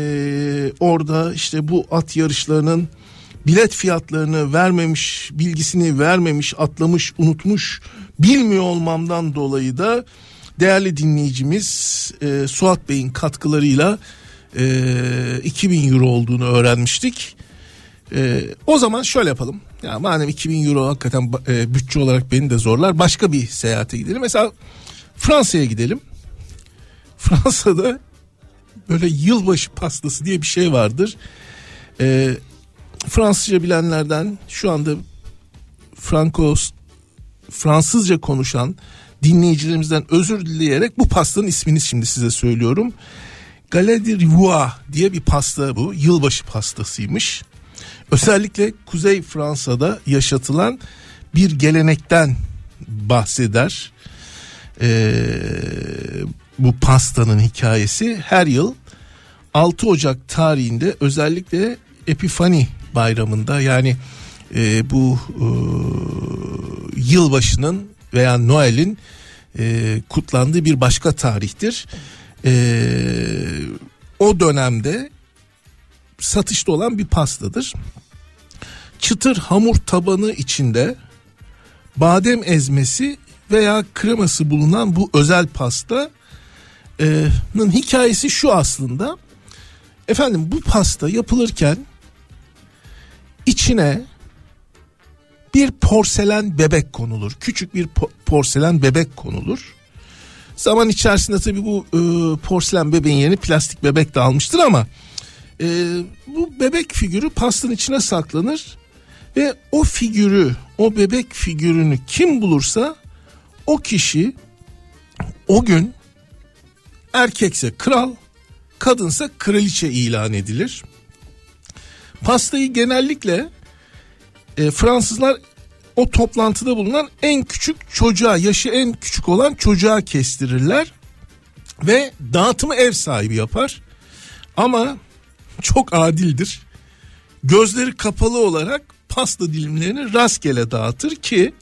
orada işte bu at yarışlarının bilet fiyatlarını vermemiş, bilgisini vermemiş, atlamış, unutmuş, bilmiyor olmamdan dolayı da değerli dinleyicimiz e, Suat Bey'in katkılarıyla e, 2000 euro olduğunu öğrenmiştik. E, o zaman şöyle yapalım. Ya madem 2000 euro hakikaten e, bütçe olarak beni de zorlar. Başka bir seyahate gidelim. Mesela Fransa'ya gidelim. Fransa'da böyle yılbaşı pastası diye bir şey vardır. E, Fransızca bilenlerden şu anda Frankos Fransızca konuşan dinleyicilerimizden özür dileyerek bu pastanın ismini şimdi size söylüyorum. Galette diye bir pasta bu. Yılbaşı pastasıymış. Özellikle Kuzey Fransa'da yaşatılan bir gelenekten bahseder. Ee, bu pastanın hikayesi her yıl 6 Ocak tarihinde özellikle Epifani bayramında yani e, bu e, yılbaşının veya Noel'in e, kutlandığı bir başka tarihtir. E, o dönemde satışta olan bir pastadır. Çıtır hamur tabanı içinde badem ezmesi veya kreması bulunan bu özel pastanın hikayesi şu aslında. Efendim bu pasta yapılırken içine bir porselen bebek konulur. Küçük bir po- porselen bebek konulur. Zaman içerisinde tabii bu e, porselen bebeğin yerini plastik bebek de almıştır ama e, bu bebek figürü pastanın içine saklanır ve o figürü, o bebek figürünü kim bulursa o kişi o gün erkekse kral, kadınsa kraliçe ilan edilir. Pastayı genellikle e, Fransızlar o toplantıda bulunan en küçük çocuğa, yaşı en küçük olan çocuğa kestirirler ve dağıtımı ev sahibi yapar. Ama çok adildir. Gözleri kapalı olarak pasta dilimlerini rastgele dağıtır ki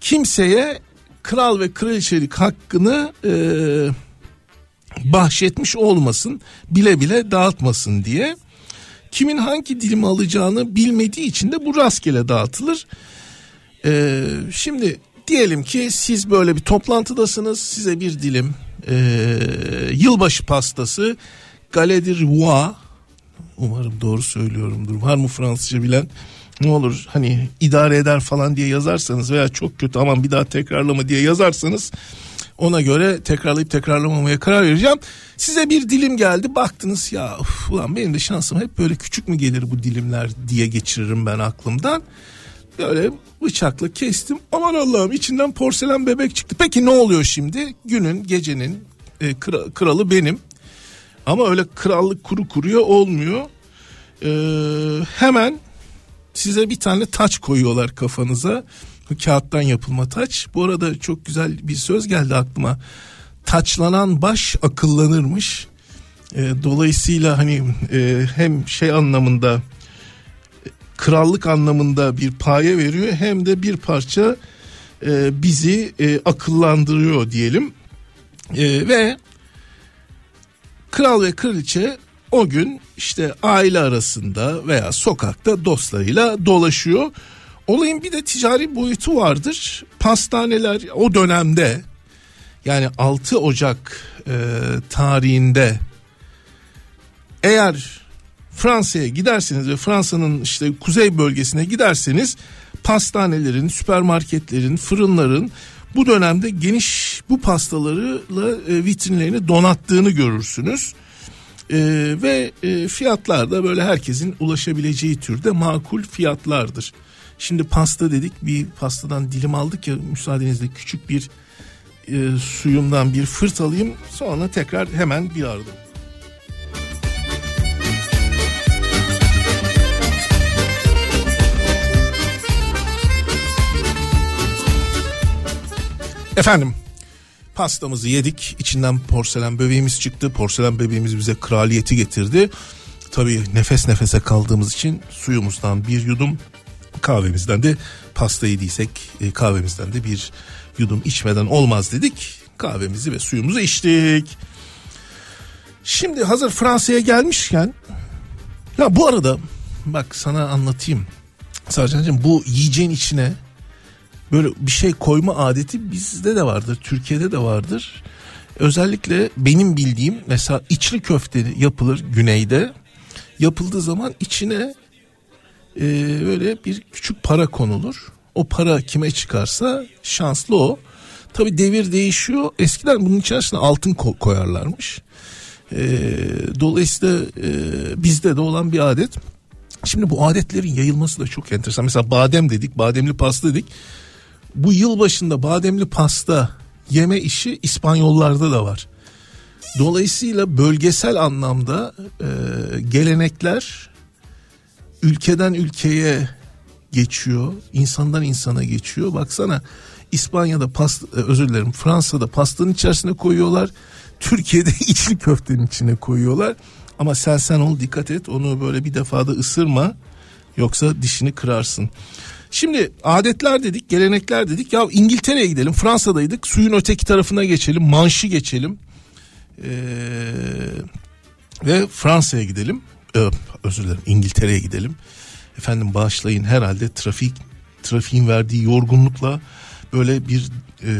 kimseye kral ve kraliçelik hakkını e, bahşetmiş olmasın, bile bile dağıtmasın diye. Kimin hangi dilimi alacağını bilmediği için de bu rastgele dağıtılır. Ee, şimdi diyelim ki siz böyle bir toplantıdasınız size bir dilim e, yılbaşı pastası Galette de Rivoire umarım doğru söylüyorumdur var mı Fransızca bilen ne olur hani idare eder falan diye yazarsanız veya çok kötü aman bir daha tekrarlama diye yazarsanız ona göre tekrarlayıp tekrarlamamaya karar vereceğim. Size bir dilim geldi baktınız ya uf, ulan benim de şansım hep böyle küçük mü gelir bu dilimler diye geçiririm ben aklımdan. Böyle bıçakla kestim aman Allah'ım içinden porselen bebek çıktı. Peki ne oluyor şimdi? Günün gecenin e, kra- kralı benim. Ama öyle krallık kuru kuruya olmuyor. Ee, hemen size bir tane taç koyuyorlar kafanıza. Kağıttan yapılma taç. Bu arada çok güzel bir söz geldi aklıma. Taçlanan baş akıllanırmış. Ee, dolayısıyla hani e, hem şey anlamında krallık anlamında bir paye veriyor hem de bir parça e, bizi e, akıllandırıyor diyelim. E, ve kral ve kraliçe o gün işte aile arasında veya sokakta dostlarıyla dolaşıyor. Olayın bir de ticari boyutu vardır. Pastaneler o dönemde yani 6 Ocak e, tarihinde eğer Fransa'ya giderseniz ve Fransa'nın işte kuzey bölgesine giderseniz pastanelerin, süpermarketlerin, fırınların bu dönemde geniş bu pastalarıyla e, vitrinlerini donattığını görürsünüz. E, ve e, fiyatlar da böyle herkesin ulaşabileceği türde makul fiyatlardır. Şimdi pasta dedik bir pastadan dilim aldık ya müsaadenizle küçük bir e, suyumdan bir fırt alayım sonra tekrar hemen bir arada. Efendim pastamızı yedik içinden porselen bebeğimiz çıktı porselen bebeğimiz bize kraliyeti getirdi. Tabii nefes nefese kaldığımız için suyumuzdan bir yudum kahvemizden de pasta yediysek e, kahvemizden de bir yudum içmeden olmaz dedik. Kahvemizi ve suyumuzu içtik. Şimdi hazır Fransa'ya gelmişken ya bu arada bak sana anlatayım. Sarcan'cığım bu yiyeceğin içine böyle bir şey koyma adeti bizde de vardır. Türkiye'de de vardır. Özellikle benim bildiğim mesela içli köfte yapılır güneyde. Yapıldığı zaman içine e, böyle bir küçük para konulur. O para kime çıkarsa şanslı o. Tabi devir değişiyor. Eskiden bunun içerisine altın ko- koyarlarmış. E, dolayısıyla e, bizde de olan bir adet. Şimdi bu adetlerin yayılması da çok enteresan. Mesela badem dedik, bademli pasta dedik. Bu yıl başında bademli pasta yeme işi İspanyollarda da var. Dolayısıyla bölgesel anlamda e, gelenekler ülkeden ülkeye geçiyor. insandan insana geçiyor. Baksana İspanya'da pasta e, özür dilerim Fransa'da pastanın içerisine koyuyorlar. Türkiye'de içli köftenin içine koyuyorlar. Ama sen sen ol dikkat et onu böyle bir defada ısırma yoksa dişini kırarsın. Şimdi adetler dedik, gelenekler dedik. Ya İngiltere'ye gidelim, Fransa'daydık. Suyun öteki tarafına geçelim, Manş'ı geçelim. Ee, ve Fransa'ya gidelim. Ee, özür dilerim, İngiltere'ye gidelim. Efendim bağışlayın herhalde trafik trafiğin verdiği yorgunlukla böyle bir e,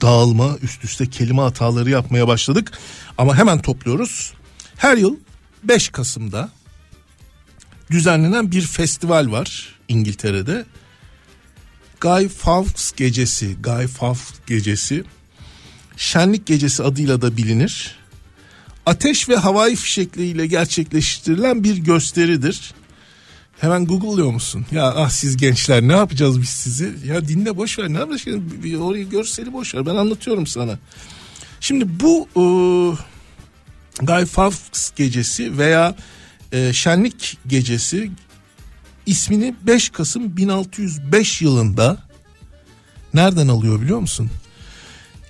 dağılma üst üste kelime hataları yapmaya başladık. Ama hemen topluyoruz. Her yıl 5 Kasım'da düzenlenen bir festival var İngiltere'de. Guy Fawkes gecesi, Guy Fawkes gecesi şenlik gecesi adıyla da bilinir. Ateş ve havai fişekleriyle gerçekleştirilen bir gösteridir. Hemen Google'lıyor musun? Ya ah siz gençler ne yapacağız biz sizi? Ya dinle boş ver ne yapacaksın? Bir Orayı görseli boş ver ben anlatıyorum sana. Şimdi bu e, Guy Fawkes gecesi veya e, şenlik gecesi ismini 5 Kasım 1605 yılında nereden alıyor biliyor musun?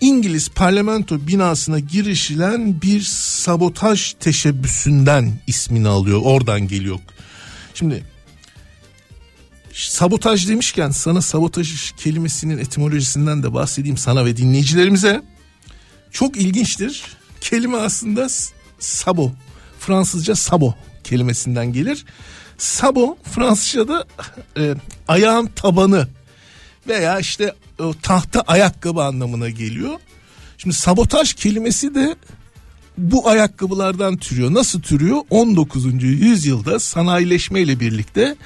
İngiliz parlamento binasına girişilen bir sabotaj teşebbüsünden ismini alıyor. Oradan geliyor. Şimdi sabotaj demişken sana sabotaj kelimesinin etimolojisinden de bahsedeyim sana ve dinleyicilerimize. Çok ilginçtir. Kelime aslında sabo. Fransızca sabo kelimesinden gelir. Sabo Fransızca'da e, ayağın tabanı veya işte o tahta ayakkabı anlamına geliyor. Şimdi sabotaj kelimesi de bu ayakkabılardan türüyor. Nasıl türüyor? 19. yüzyılda sanayileşmeyle birlikte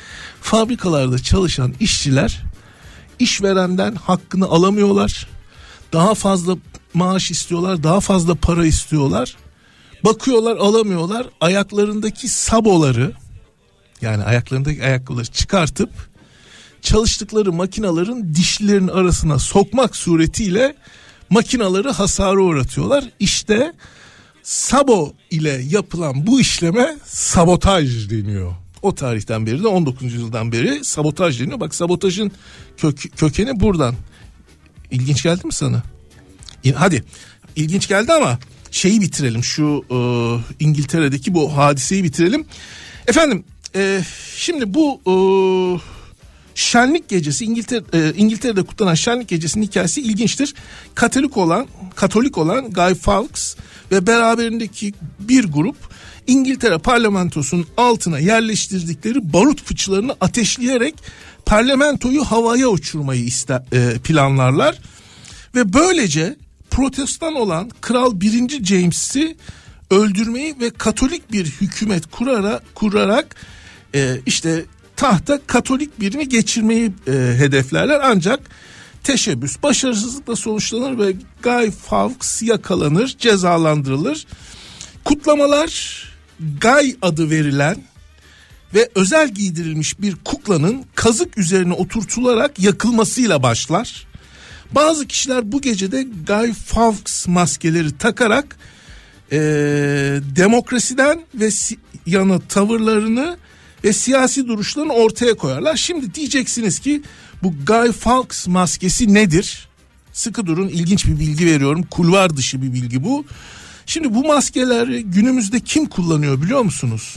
fabrikalarda çalışan işçiler işverenden hakkını alamıyorlar. Daha fazla maaş istiyorlar, daha fazla para istiyorlar. Bakıyorlar alamıyorlar. Ayaklarındaki saboları yani ayaklarındaki ayakkabıları çıkartıp çalıştıkları makinaların dişlerinin arasına sokmak suretiyle makinaları hasara uğratıyorlar. İşte sabo ile yapılan bu işleme sabotaj deniyor. O tarihten beri de 19. yüzyıldan beri sabotaj deniyor. Bak sabotajın kök, kökeni buradan. İlginç geldi mi sana? Hadi ilginç geldi ama şeyi bitirelim şu e, İngiltere'deki bu hadiseyi bitirelim. Efendim e, şimdi bu e, şenlik gecesi İngiltere e, İngiltere'de kutlanan şenlik gecesinin hikayesi ilginçtir. Katolik olan Katolik olan Guy Fawkes ve beraberindeki bir grup İngiltere parlamentosunun altına yerleştirdikleri barut fıçılarını ateşleyerek parlamentoyu havaya uçurmayı ister, e, planlarlar ve böylece protestan olan Kral 1. James'i öldürmeyi ve Katolik bir hükümet kurarak kurarak e, işte tahta Katolik birini geçirmeyi e, hedeflerler ancak teşebbüs başarısızlıkla sonuçlanır ve Guy Fawkes yakalanır, cezalandırılır. Kutlamalar Guy adı verilen ve özel giydirilmiş bir kuklanın kazık üzerine oturtularak yakılmasıyla başlar. Bazı kişiler bu gecede Guy Fawkes maskeleri takarak eee, demokrasiden ve si- yana tavırlarını ve siyasi duruşlarını ortaya koyarlar. Şimdi diyeceksiniz ki bu Guy Fawkes maskesi nedir? Sıkı durun ilginç bir bilgi veriyorum. Kulvar dışı bir bilgi bu. Şimdi bu maskeleri günümüzde kim kullanıyor biliyor musunuz?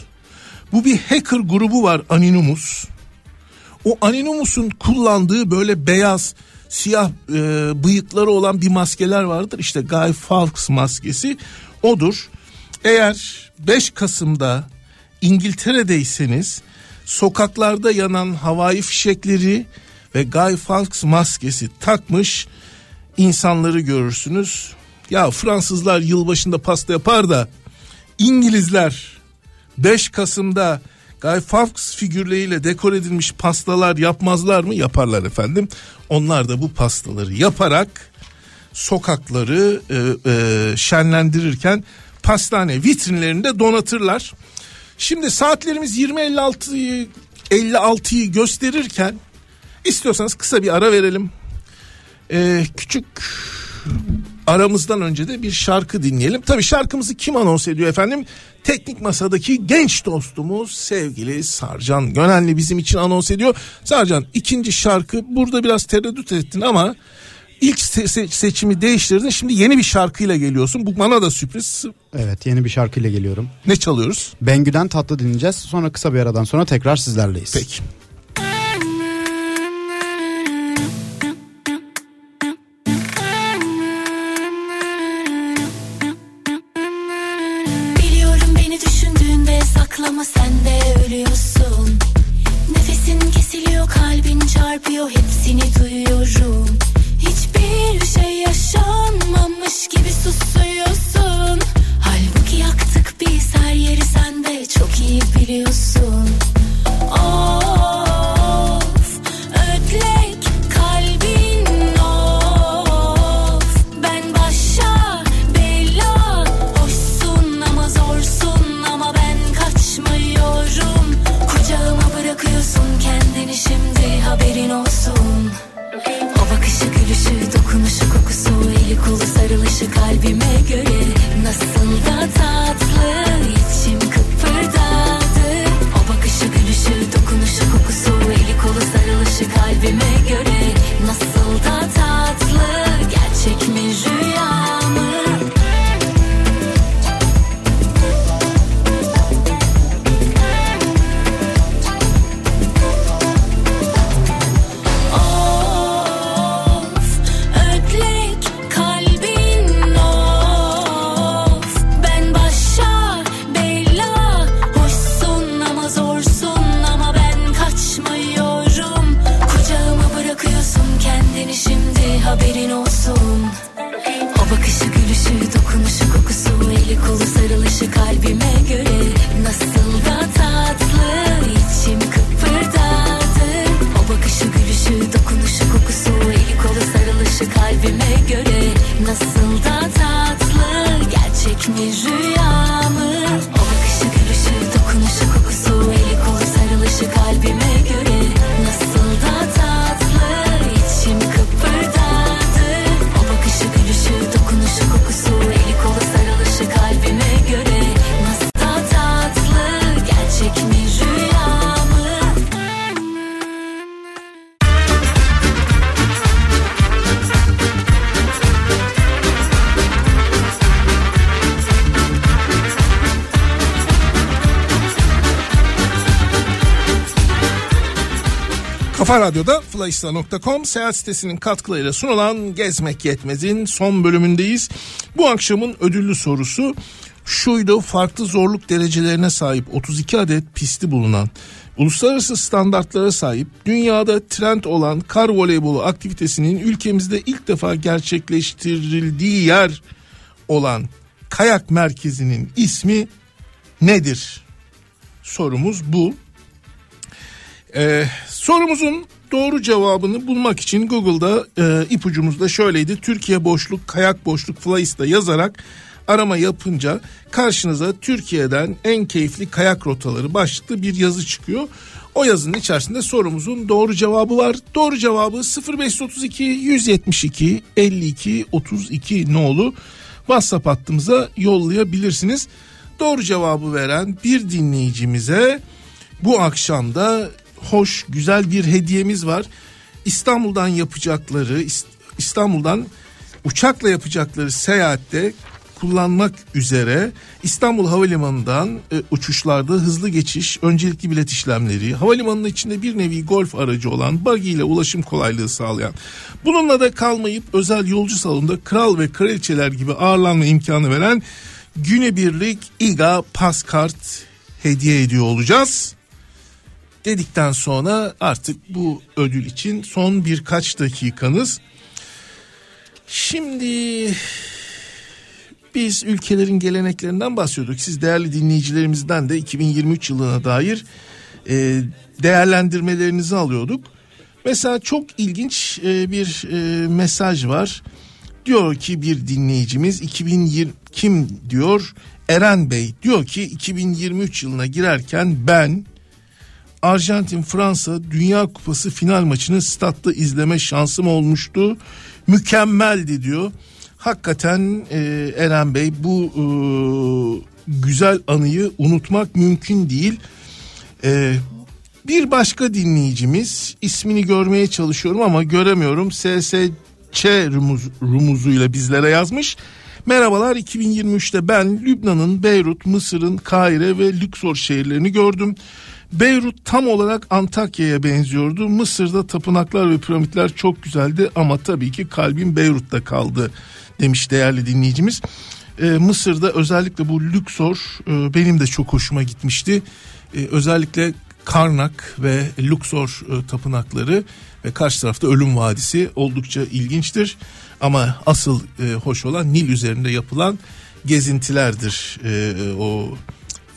Bu bir hacker grubu var Anonymous. O Anonymous'un kullandığı böyle beyaz siyah e, bıyıkları olan bir maskeler vardır. İşte Guy Fawkes maskesi odur. Eğer 5 Kasım'da İngiltere'deyseniz sokaklarda yanan havai fişekleri ve Guy Fawkes maskesi takmış insanları görürsünüz. Ya Fransızlar yılbaşında pasta yapar da İngilizler 5 Kasım'da Guy Fawkes figürleriyle dekor edilmiş pastalar yapmazlar mı? Yaparlar efendim. Onlar da bu pastaları yaparak sokakları e, e, şenlendirirken pastane vitrinlerinde donatırlar. Şimdi saatlerimiz 20.56'yı 56'yı gösterirken istiyorsanız kısa bir ara verelim. Ee, küçük aramızdan önce de bir şarkı dinleyelim. Tabii şarkımızı kim anons ediyor efendim? Teknik masadaki genç dostumuz sevgili Sarcan Gönenli bizim için anons ediyor. Sarcan ikinci şarkı burada biraz tereddüt ettin ama ilk se- se- seçimi değiştirdin. Şimdi yeni bir şarkıyla geliyorsun. Bu bana da sürpriz. Evet yeni bir şarkıyla geliyorum. Ne çalıyoruz? Bengü'den tatlı dinleyeceğiz. Sonra kısa bir aradan sonra tekrar sizlerleyiz. Peki. Radyo'da flyista.com seyahat sitesinin katkılarıyla sunulan Gezmek Yetmez'in son bölümündeyiz. Bu akşamın ödüllü sorusu şuydu farklı zorluk derecelerine sahip 32 adet pisti bulunan uluslararası standartlara sahip dünyada trend olan kar voleybolu aktivitesinin ülkemizde ilk defa gerçekleştirildiği yer olan kayak merkezinin ismi nedir? Sorumuz bu. Ee, sorumuzun doğru cevabını bulmak için Google'da e, ipucumuzda şöyleydi. Türkiye boşluk kayak boşluk flyista yazarak arama yapınca karşınıza Türkiye'den en keyifli kayak rotaları başlıklı bir yazı çıkıyor. O yazının içerisinde sorumuzun doğru cevabı var. Doğru cevabı 0532 172 52 32 nolu WhatsApp hattımıza yollayabilirsiniz. Doğru cevabı veren bir dinleyicimize bu akşam da hoş güzel bir hediyemiz var. İstanbul'dan yapacakları İst- İstanbul'dan uçakla yapacakları seyahatte kullanmak üzere İstanbul Havalimanı'ndan e, uçuşlarda hızlı geçiş, öncelikli bilet işlemleri, havalimanının içinde bir nevi golf aracı olan buggy ile ulaşım kolaylığı sağlayan, bununla da kalmayıp özel yolcu salonunda kral ve kraliçeler gibi ağırlanma imkanı veren günebirlik İGA Paskart hediye ediyor olacağız. Dedikten sonra artık bu ödül için son birkaç dakikanız. Şimdi biz ülkelerin geleneklerinden bahsediyorduk. Siz değerli dinleyicilerimizden de 2023 yılına dair e, değerlendirmelerinizi alıyorduk. Mesela çok ilginç e, bir e, mesaj var. Diyor ki bir dinleyicimiz 2020 kim diyor? Eren Bey diyor ki 2023 yılına girerken ben Arjantin Fransa Dünya Kupası final maçını statta izleme şansım olmuştu. Mükemmeldi diyor. Hakikaten e, Eren Bey bu e, güzel anıyı unutmak mümkün değil. E, bir başka dinleyicimiz ismini görmeye çalışıyorum ama göremiyorum. SSC rumuz, rumuzuyla bizlere yazmış. Merhabalar 2023'te ben Lübnan'ın Beyrut, Mısır'ın Kahire ve Lüksor şehirlerini gördüm. Beyrut tam olarak Antakya'ya benziyordu. Mısır'da tapınaklar ve piramitler çok güzeldi ama tabii ki kalbim Beyrut'ta kaldı demiş değerli dinleyicimiz. Ee, Mısır'da özellikle bu Lüksor e, benim de çok hoşuma gitmişti. Ee, özellikle Karnak ve Luxor e, tapınakları ve karşı tarafta Ölüm Vadisi oldukça ilginçtir. Ama asıl e, hoş olan Nil üzerinde yapılan gezintilerdir. E, o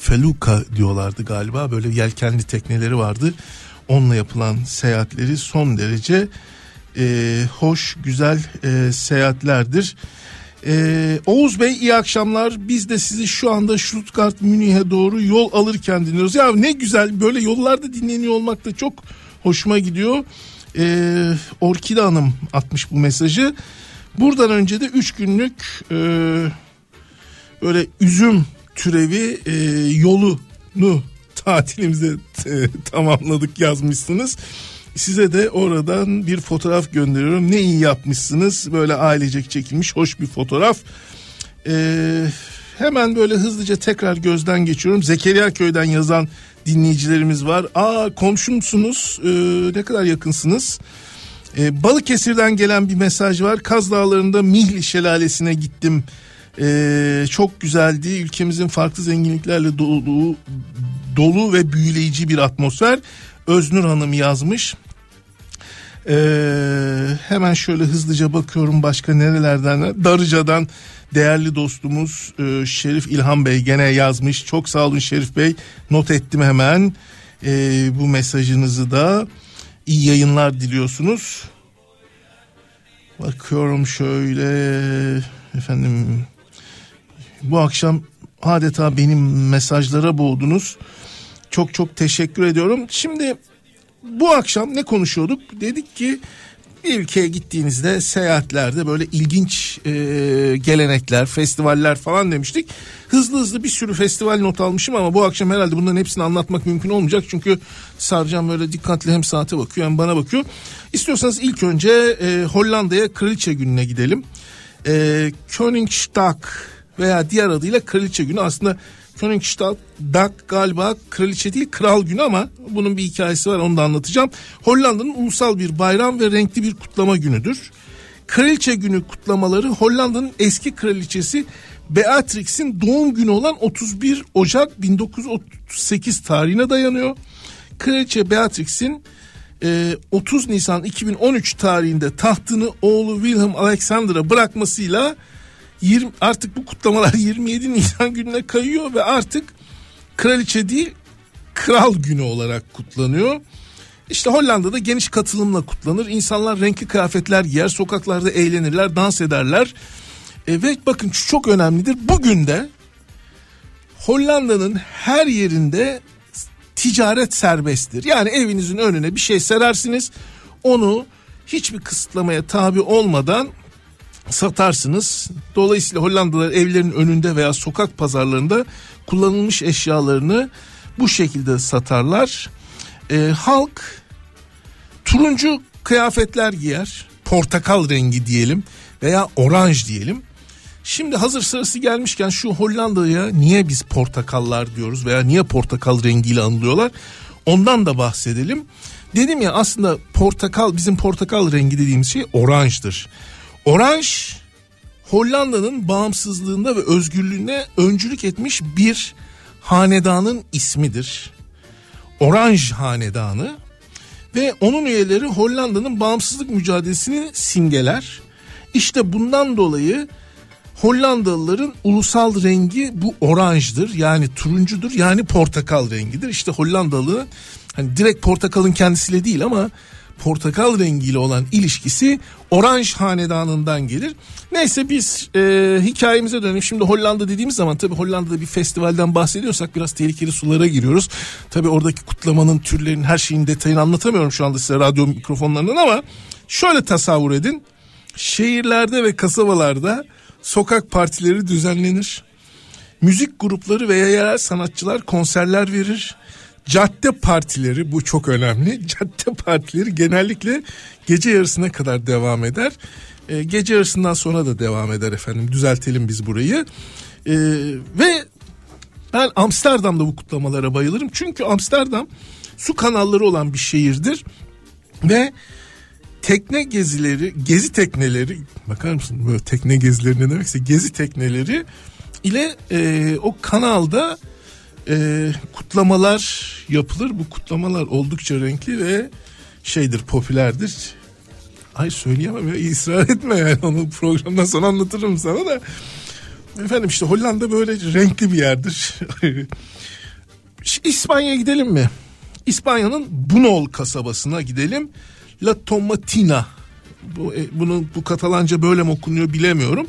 feluka diyorlardı galiba böyle yelkenli tekneleri vardı. Onunla yapılan seyahatleri son derece e, hoş güzel e, seyahatlerdir. Ee, Oğuz Bey iyi akşamlar. Biz de sizi şu anda Stuttgart Münih'e doğru yol alırken dinliyoruz. Ya ne güzel böyle yollarda dinleniyor olmak da çok hoşuma gidiyor. Ee, Orkide Hanım atmış bu mesajı. Buradan önce de 3 günlük e, böyle üzüm türevi e, yolunu tatilimize e, tamamladık yazmışsınız. Size de oradan bir fotoğraf gönderiyorum. Ne iyi yapmışsınız. Böyle ailecek çekilmiş hoş bir fotoğraf. Ee, hemen böyle hızlıca tekrar gözden geçiyorum. Zekeriya köyden yazan dinleyicilerimiz var. Aa komşumsunuz. Ee, ne kadar yakınsınız. Ee, Balıkesir'den gelen bir mesaj var. Kaz Dağları'nda Mihli Şelalesi'ne gittim. Ee, çok güzeldi. Ülkemizin farklı zenginliklerle dolu, dolu ve büyüleyici bir atmosfer. Öznur Hanım yazmış. Ee, hemen şöyle hızlıca bakıyorum başka nerelerden. Darıca'dan değerli dostumuz e, Şerif İlhan Bey gene yazmış. Çok sağ olun Şerif Bey. Not ettim hemen e, bu mesajınızı da. iyi yayınlar diliyorsunuz. Bakıyorum şöyle efendim bu akşam adeta benim mesajlara boğdunuz. Çok çok teşekkür ediyorum. Şimdi bu akşam ne konuşuyorduk? Dedik ki bir ülkeye gittiğinizde seyahatlerde böyle ilginç e, gelenekler, festivaller falan demiştik. Hızlı hızlı bir sürü festival not almışım ama bu akşam herhalde bunların hepsini anlatmak mümkün olmayacak. Çünkü Sarcan böyle dikkatli hem saate bakıyor hem bana bakıyor. İstiyorsanız ilk önce e, Hollanda'ya Kraliçe Günü'ne gidelim. E, Koningsdag veya diğer adıyla Kraliçe Günü aslında Koningsdag galiba kraliçe değil kral günü ama bunun bir hikayesi var onu da anlatacağım. Hollanda'nın ulusal bir bayram ve renkli bir kutlama günüdür. Kraliçe günü kutlamaları Hollanda'nın eski kraliçesi Beatrix'in doğum günü olan 31 Ocak 1938 tarihine dayanıyor. Kraliçe Beatrix'in e, 30 Nisan 2013 tarihinde tahtını oğlu Wilhelm Alexander'a bırakmasıyla 20, artık bu kutlamalar 27 Nisan gününe kayıyor ve artık kraliçe değil kral günü olarak kutlanıyor. İşte Hollanda'da geniş katılımla kutlanır. İnsanlar renkli kıyafetler giyer, sokaklarda eğlenirler, dans ederler. E, ve bakın çok önemlidir. Bugün de Hollanda'nın her yerinde ticaret serbesttir. Yani evinizin önüne bir şey serersiniz. Onu hiçbir kısıtlamaya tabi olmadan satarsınız. Dolayısıyla Hollandalılar evlerin önünde veya sokak pazarlarında kullanılmış eşyalarını bu şekilde satarlar. Ee, halk turuncu kıyafetler giyer. Portakal rengi diyelim veya oranj diyelim. Şimdi hazır sırası gelmişken şu Hollanda'ya niye biz portakallar diyoruz veya niye portakal rengiyle anılıyorlar? Ondan da bahsedelim. Dedim ya aslında portakal bizim portakal rengi dediğimiz şey oranjdır. Oranj Hollanda'nın bağımsızlığında ve özgürlüğüne öncülük etmiş bir hanedanın ismidir. Oranj Hanedanı ve onun üyeleri Hollanda'nın bağımsızlık mücadelesini simgeler. İşte bundan dolayı Hollandalıların ulusal rengi bu oranjdır. Yani turuncudur yani portakal rengidir. İşte Hollandalı hani direkt portakalın kendisiyle değil ama portakal rengiyle olan ilişkisi oranj hanedanından gelir. Neyse biz e, hikayemize dönelim. Şimdi Hollanda dediğimiz zaman tabii Hollanda'da bir festivalden bahsediyorsak biraz tehlikeli sulara giriyoruz. Tabii oradaki kutlamanın türlerinin her şeyin detayını anlatamıyorum şu anda size radyo mikrofonlarından ama şöyle tasavvur edin. Şehirlerde ve kasabalarda sokak partileri düzenlenir. Müzik grupları veya yerel sanatçılar konserler verir. Cadde partileri bu çok önemli. Cadde partileri genellikle gece yarısına kadar devam eder. Ee, gece yarısından sonra da devam eder efendim. Düzeltelim biz burayı. Ee, ve ben Amsterdam'da bu kutlamalara bayılırım. Çünkü Amsterdam su kanalları olan bir şehirdir. Ve tekne gezileri, gezi tekneleri bakar mısın böyle tekne gezileri ne demekse gezi tekneleri ile e, o kanalda e, kutlamalar yapılır. Bu kutlamalar oldukça renkli ve şeydir popülerdir. Ay söyleyemem ya ısrar etme yani onu programdan sonra anlatırım sana da. Efendim işte Hollanda böyle renkli bir yerdir. İspanya'ya gidelim mi? İspanya'nın Bunol kasabasına gidelim. La Tomatina. Bu, e, bunu bu Katalanca böyle mi okunuyor bilemiyorum.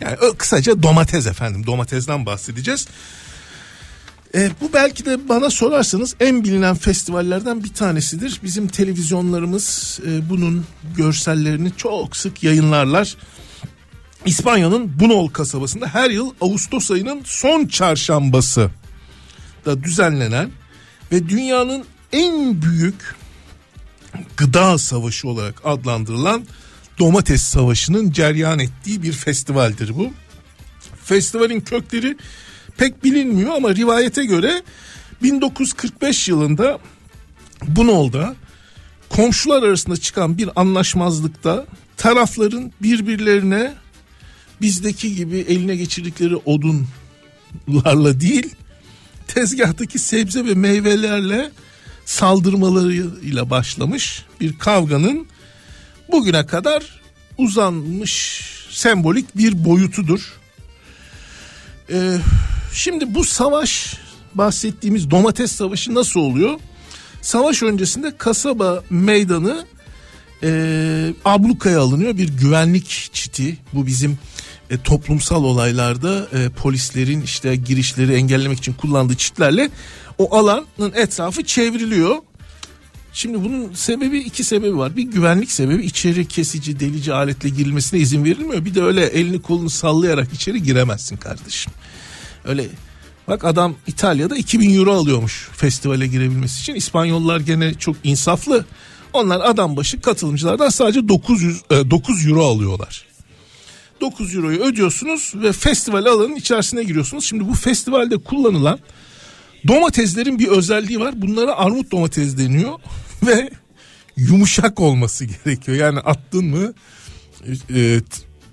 Yani ö- kısaca domates efendim. Domatesden bahsedeceğiz. E, bu belki de bana sorarsanız en bilinen festivallerden bir tanesidir. Bizim televizyonlarımız e, bunun görsellerini çok sık yayınlarlar. İspanya'nın Bunol kasabasında her yıl Ağustos ayının son çarşambası da düzenlenen ve dünyanın en büyük gıda savaşı olarak adlandırılan domates savaşının ceryan ettiği bir festivaldir bu. Festivalin kökleri pek bilinmiyor ama rivayete göre 1945 yılında Bunol'da komşular arasında çıkan bir anlaşmazlıkta tarafların birbirlerine bizdeki gibi eline geçirdikleri odunlarla değil tezgahtaki sebze ve meyvelerle saldırmalarıyla başlamış bir kavganın bugüne kadar uzanmış sembolik bir boyutudur. Ee, şimdi bu savaş bahsettiğimiz domates savaşı nasıl oluyor? Savaş öncesinde kasaba meydanı e, ablukaya alınıyor bir güvenlik çiti bu bizim e, toplumsal olaylarda e, polislerin işte girişleri engellemek için kullandığı çitlerle o alanın etrafı çevriliyor. Şimdi bunun sebebi iki sebebi var. Bir güvenlik sebebi içeri kesici delici aletle girilmesine izin verilmiyor. Bir de öyle elini kolunu sallayarak içeri giremezsin kardeşim. Öyle bak adam İtalya'da 2000 euro alıyormuş festivale girebilmesi için. İspanyollar gene çok insaflı. Onlar adam başı katılımcılardan sadece 900 e, 9 euro alıyorlar. 9 euroyu ödüyorsunuz ve festival alanının içerisine giriyorsunuz. Şimdi bu festivalde kullanılan domateslerin bir özelliği var. Bunlara armut domates deniyor ve yumuşak olması gerekiyor. Yani attın mı e,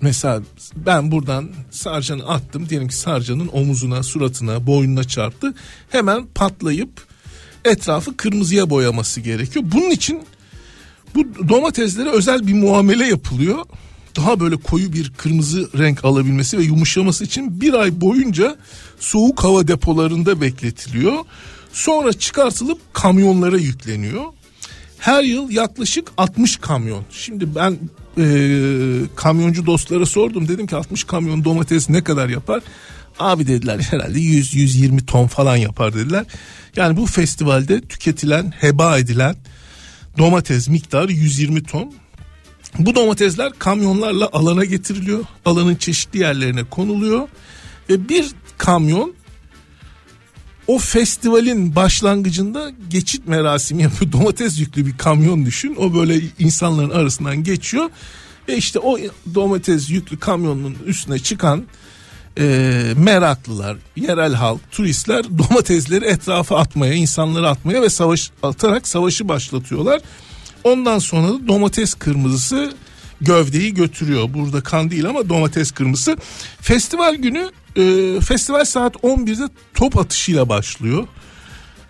mesela ben buradan sarcanı attım. Diyelim ki sarcanın omuzuna, suratına, boynuna çarptı. Hemen patlayıp etrafı kırmızıya boyaması gerekiyor. Bunun için bu domateslere özel bir muamele yapılıyor. Daha böyle koyu bir kırmızı renk alabilmesi ve yumuşaması için bir ay boyunca soğuk hava depolarında bekletiliyor. Sonra çıkartılıp kamyonlara yükleniyor. Her yıl yaklaşık 60 kamyon. Şimdi ben e, kamyoncu dostlara sordum. Dedim ki 60 kamyon domates ne kadar yapar? Abi dediler herhalde 100-120 ton falan yapar dediler. Yani bu festivalde tüketilen, heba edilen domates miktarı 120 ton. Bu domatesler kamyonlarla alana getiriliyor. Alanın çeşitli yerlerine konuluyor. Ve bir kamyon o festivalin başlangıcında geçit merasimi yapıyor. Domates yüklü bir kamyon düşün. O böyle insanların arasından geçiyor. Ve işte o domates yüklü kamyonun üstüne çıkan e, meraklılar, yerel halk, turistler domatesleri etrafa atmaya, insanları atmaya ve savaş atarak savaşı başlatıyorlar. Ondan sonra da domates kırmızısı gövdeyi götürüyor. Burada kan değil ama domates kırmızısı. Festival günü e, festival saat 11'de top atışıyla başlıyor.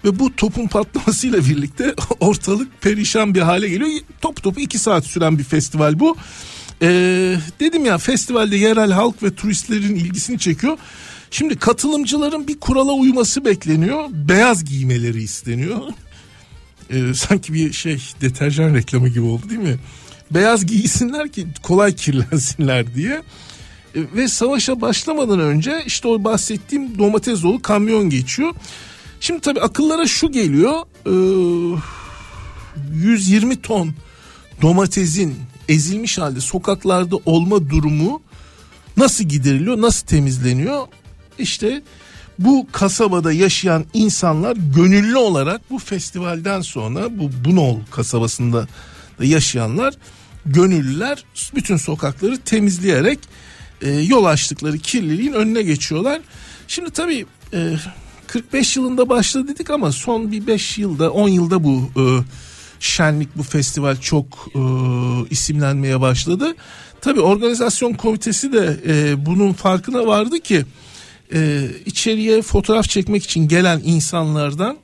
Ve bu topun patlamasıyla birlikte ortalık perişan bir hale geliyor. Top topu iki saat süren bir festival bu. Ee, dedim ya festivalde yerel halk ve turistlerin ilgisini çekiyor. Şimdi katılımcıların bir kurala uyması bekleniyor. Beyaz giymeleri isteniyor. Ee, sanki bir şey deterjan reklamı gibi oldu değil mi? Beyaz giysinler ki kolay kirlensinler diye. E, ve savaşa başlamadan önce işte o bahsettiğim domates dolu kamyon geçiyor. Şimdi tabii akıllara şu geliyor. e, 120 ton domatesin ezilmiş halde sokaklarda olma durumu nasıl gideriliyor, nasıl temizleniyor? İşte bu kasabada yaşayan insanlar gönüllü olarak bu festivalden sonra bu Bunol kasabasında da yaşayanlar gönüllüler bütün sokakları temizleyerek e, yol açtıkları kirliliğin önüne geçiyorlar. Şimdi tabii e, 45 yılında başladı dedik ama son bir 5 yılda 10 yılda bu e, şenlik bu festival çok e, isimlenmeye başladı. Tabii organizasyon komitesi de e, bunun farkına vardı ki e, içeriye fotoğraf çekmek için gelen insanlardan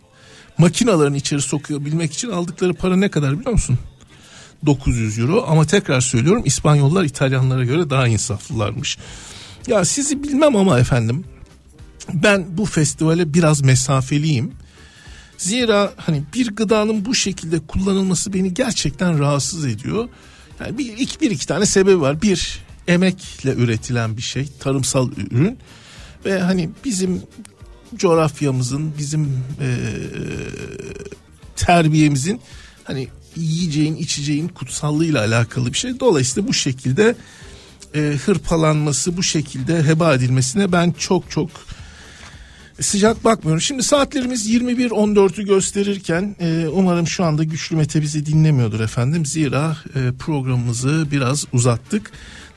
makinalarını içeri sokuyor bilmek için aldıkları para ne kadar biliyor musun? 900 euro ama tekrar söylüyorum İspanyollar İtalyanlara göre daha insaflılarmış. Ya sizi bilmem ama efendim ben bu festivale biraz mesafeliyim. Zira hani bir gıdanın bu şekilde kullanılması beni gerçekten rahatsız ediyor. Yani bir iki, bir iki tane sebebi var. Bir emekle üretilen bir şey, tarımsal ürün ve hani bizim coğrafyamızın, bizim eee, terbiyemizin hani yiyeceğin, içeceğin kutsallığıyla alakalı bir şey. Dolayısıyla bu şekilde e, hırpalanması, bu şekilde heba edilmesine ben çok çok sıcak bakmıyorum. Şimdi saatlerimiz 21.14'ü gösterirken e, umarım şu anda Güçlü Mete bizi dinlemiyordur efendim. Zira e, programımızı biraz uzattık.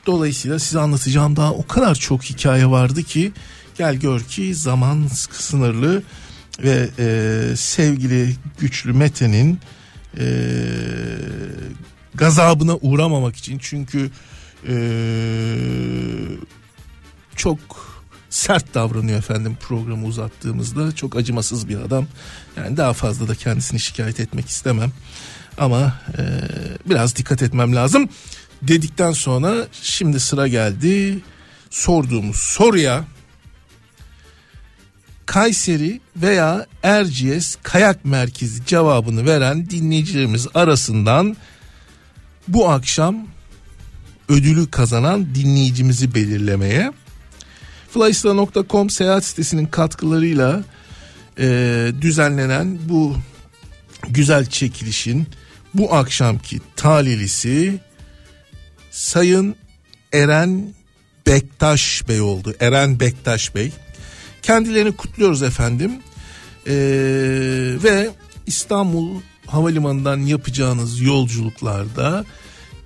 Dolayısıyla size anlatacağım daha o kadar çok hikaye vardı ki gel gör ki zaman sınırlı ve e, sevgili Güçlü Mete'nin e, gazabına uğramamak için. Çünkü e, çok sert davranıyor efendim programı uzattığımızda. Çok acımasız bir adam. Yani daha fazla da kendisini şikayet etmek istemem. Ama e, biraz dikkat etmem lazım. Dedikten sonra şimdi sıra geldi sorduğumuz soruya Kayseri veya Erciyes Kayak Merkezi cevabını veren dinleyicilerimiz arasından bu akşam ödülü kazanan dinleyicimizi belirlemeye Flysta.com seyahat sitesinin katkılarıyla e, düzenlenen bu güzel çekilişin bu akşamki talihlisi Sayın Eren Bektaş Bey oldu. Eren Bektaş Bey. Kendilerini kutluyoruz efendim. Ee, ve İstanbul Havalimanı'ndan yapacağınız yolculuklarda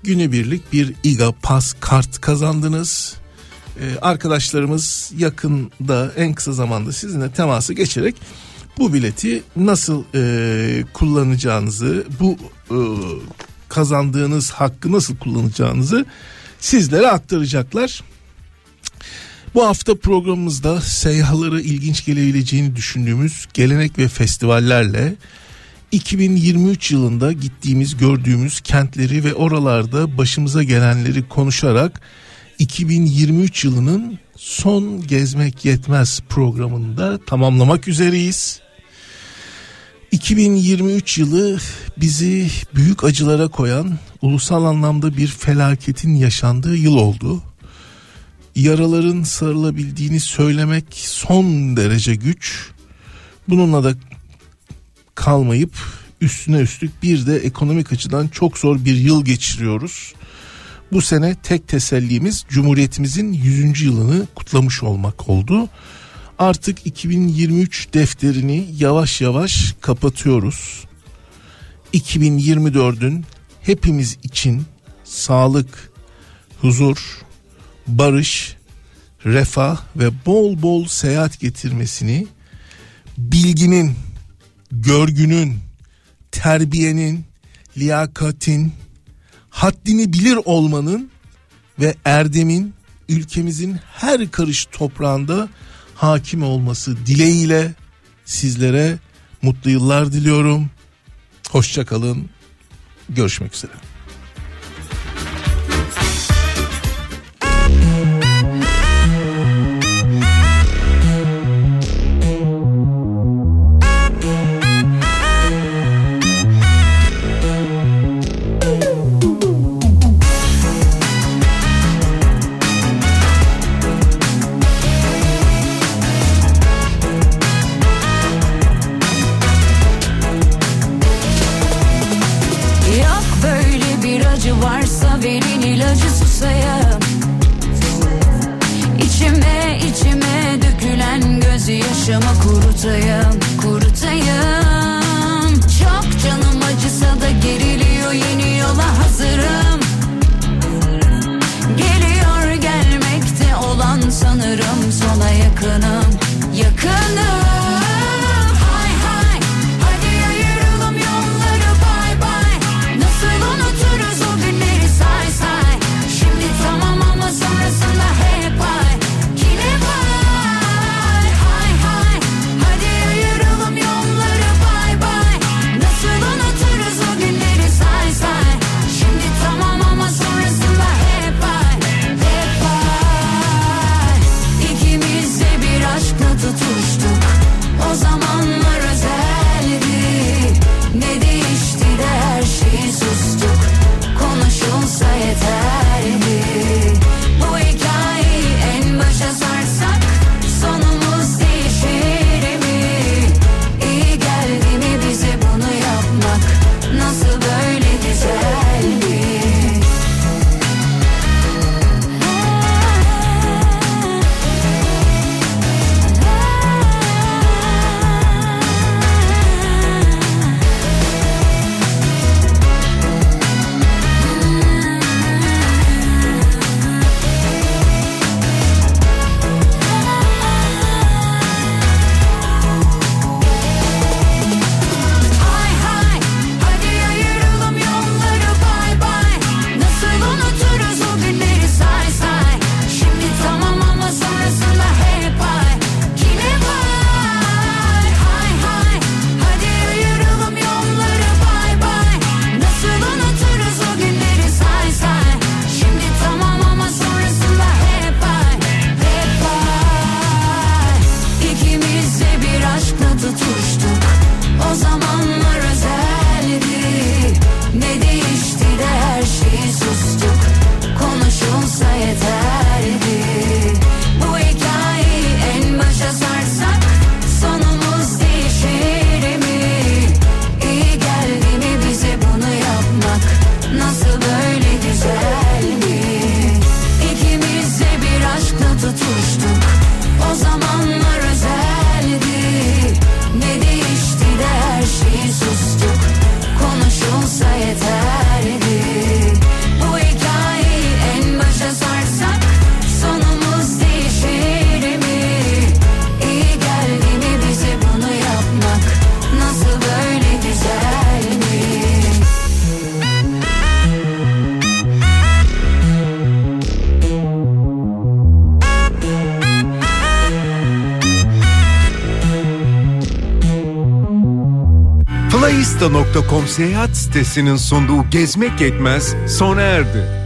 günübirlik bir İGA Pas kart kazandınız. Ee, arkadaşlarımız yakında en kısa zamanda sizinle temasa geçerek bu bileti nasıl e, kullanacağınızı, bu e, kazandığınız hakkı nasıl kullanacağınızı sizlere aktaracaklar. Bu hafta programımızda seyahalara ilginç gelebileceğini düşündüğümüz gelenek ve festivallerle 2023 yılında gittiğimiz gördüğümüz kentleri ve oralarda başımıza gelenleri konuşarak 2023 yılının son gezmek yetmez programında tamamlamak üzereyiz. 2023 yılı bizi büyük acılara koyan ulusal anlamda bir felaketin yaşandığı yıl oldu. Yaraların sarılabildiğini söylemek son derece güç. Bununla da kalmayıp üstüne üstlük bir de ekonomik açıdan çok zor bir yıl geçiriyoruz. Bu sene tek tesellimiz Cumhuriyetimizin 100. yılını kutlamış olmak oldu. Artık 2023 defterini yavaş yavaş kapatıyoruz. 2024'ün hepimiz için sağlık, huzur, barış, refah ve bol bol seyahat getirmesini bilginin, görgünün, terbiyenin, liyakatin, haddini bilir olmanın ve erdemin ülkemizin her karış toprağında hakim olması dileğiyle sizlere Mutlu yıllar diliyorum. Hoşça kalın. Görüşmek üzere. Seyahat sitesinin sunduğu Gezmek Yetmez sona erdi.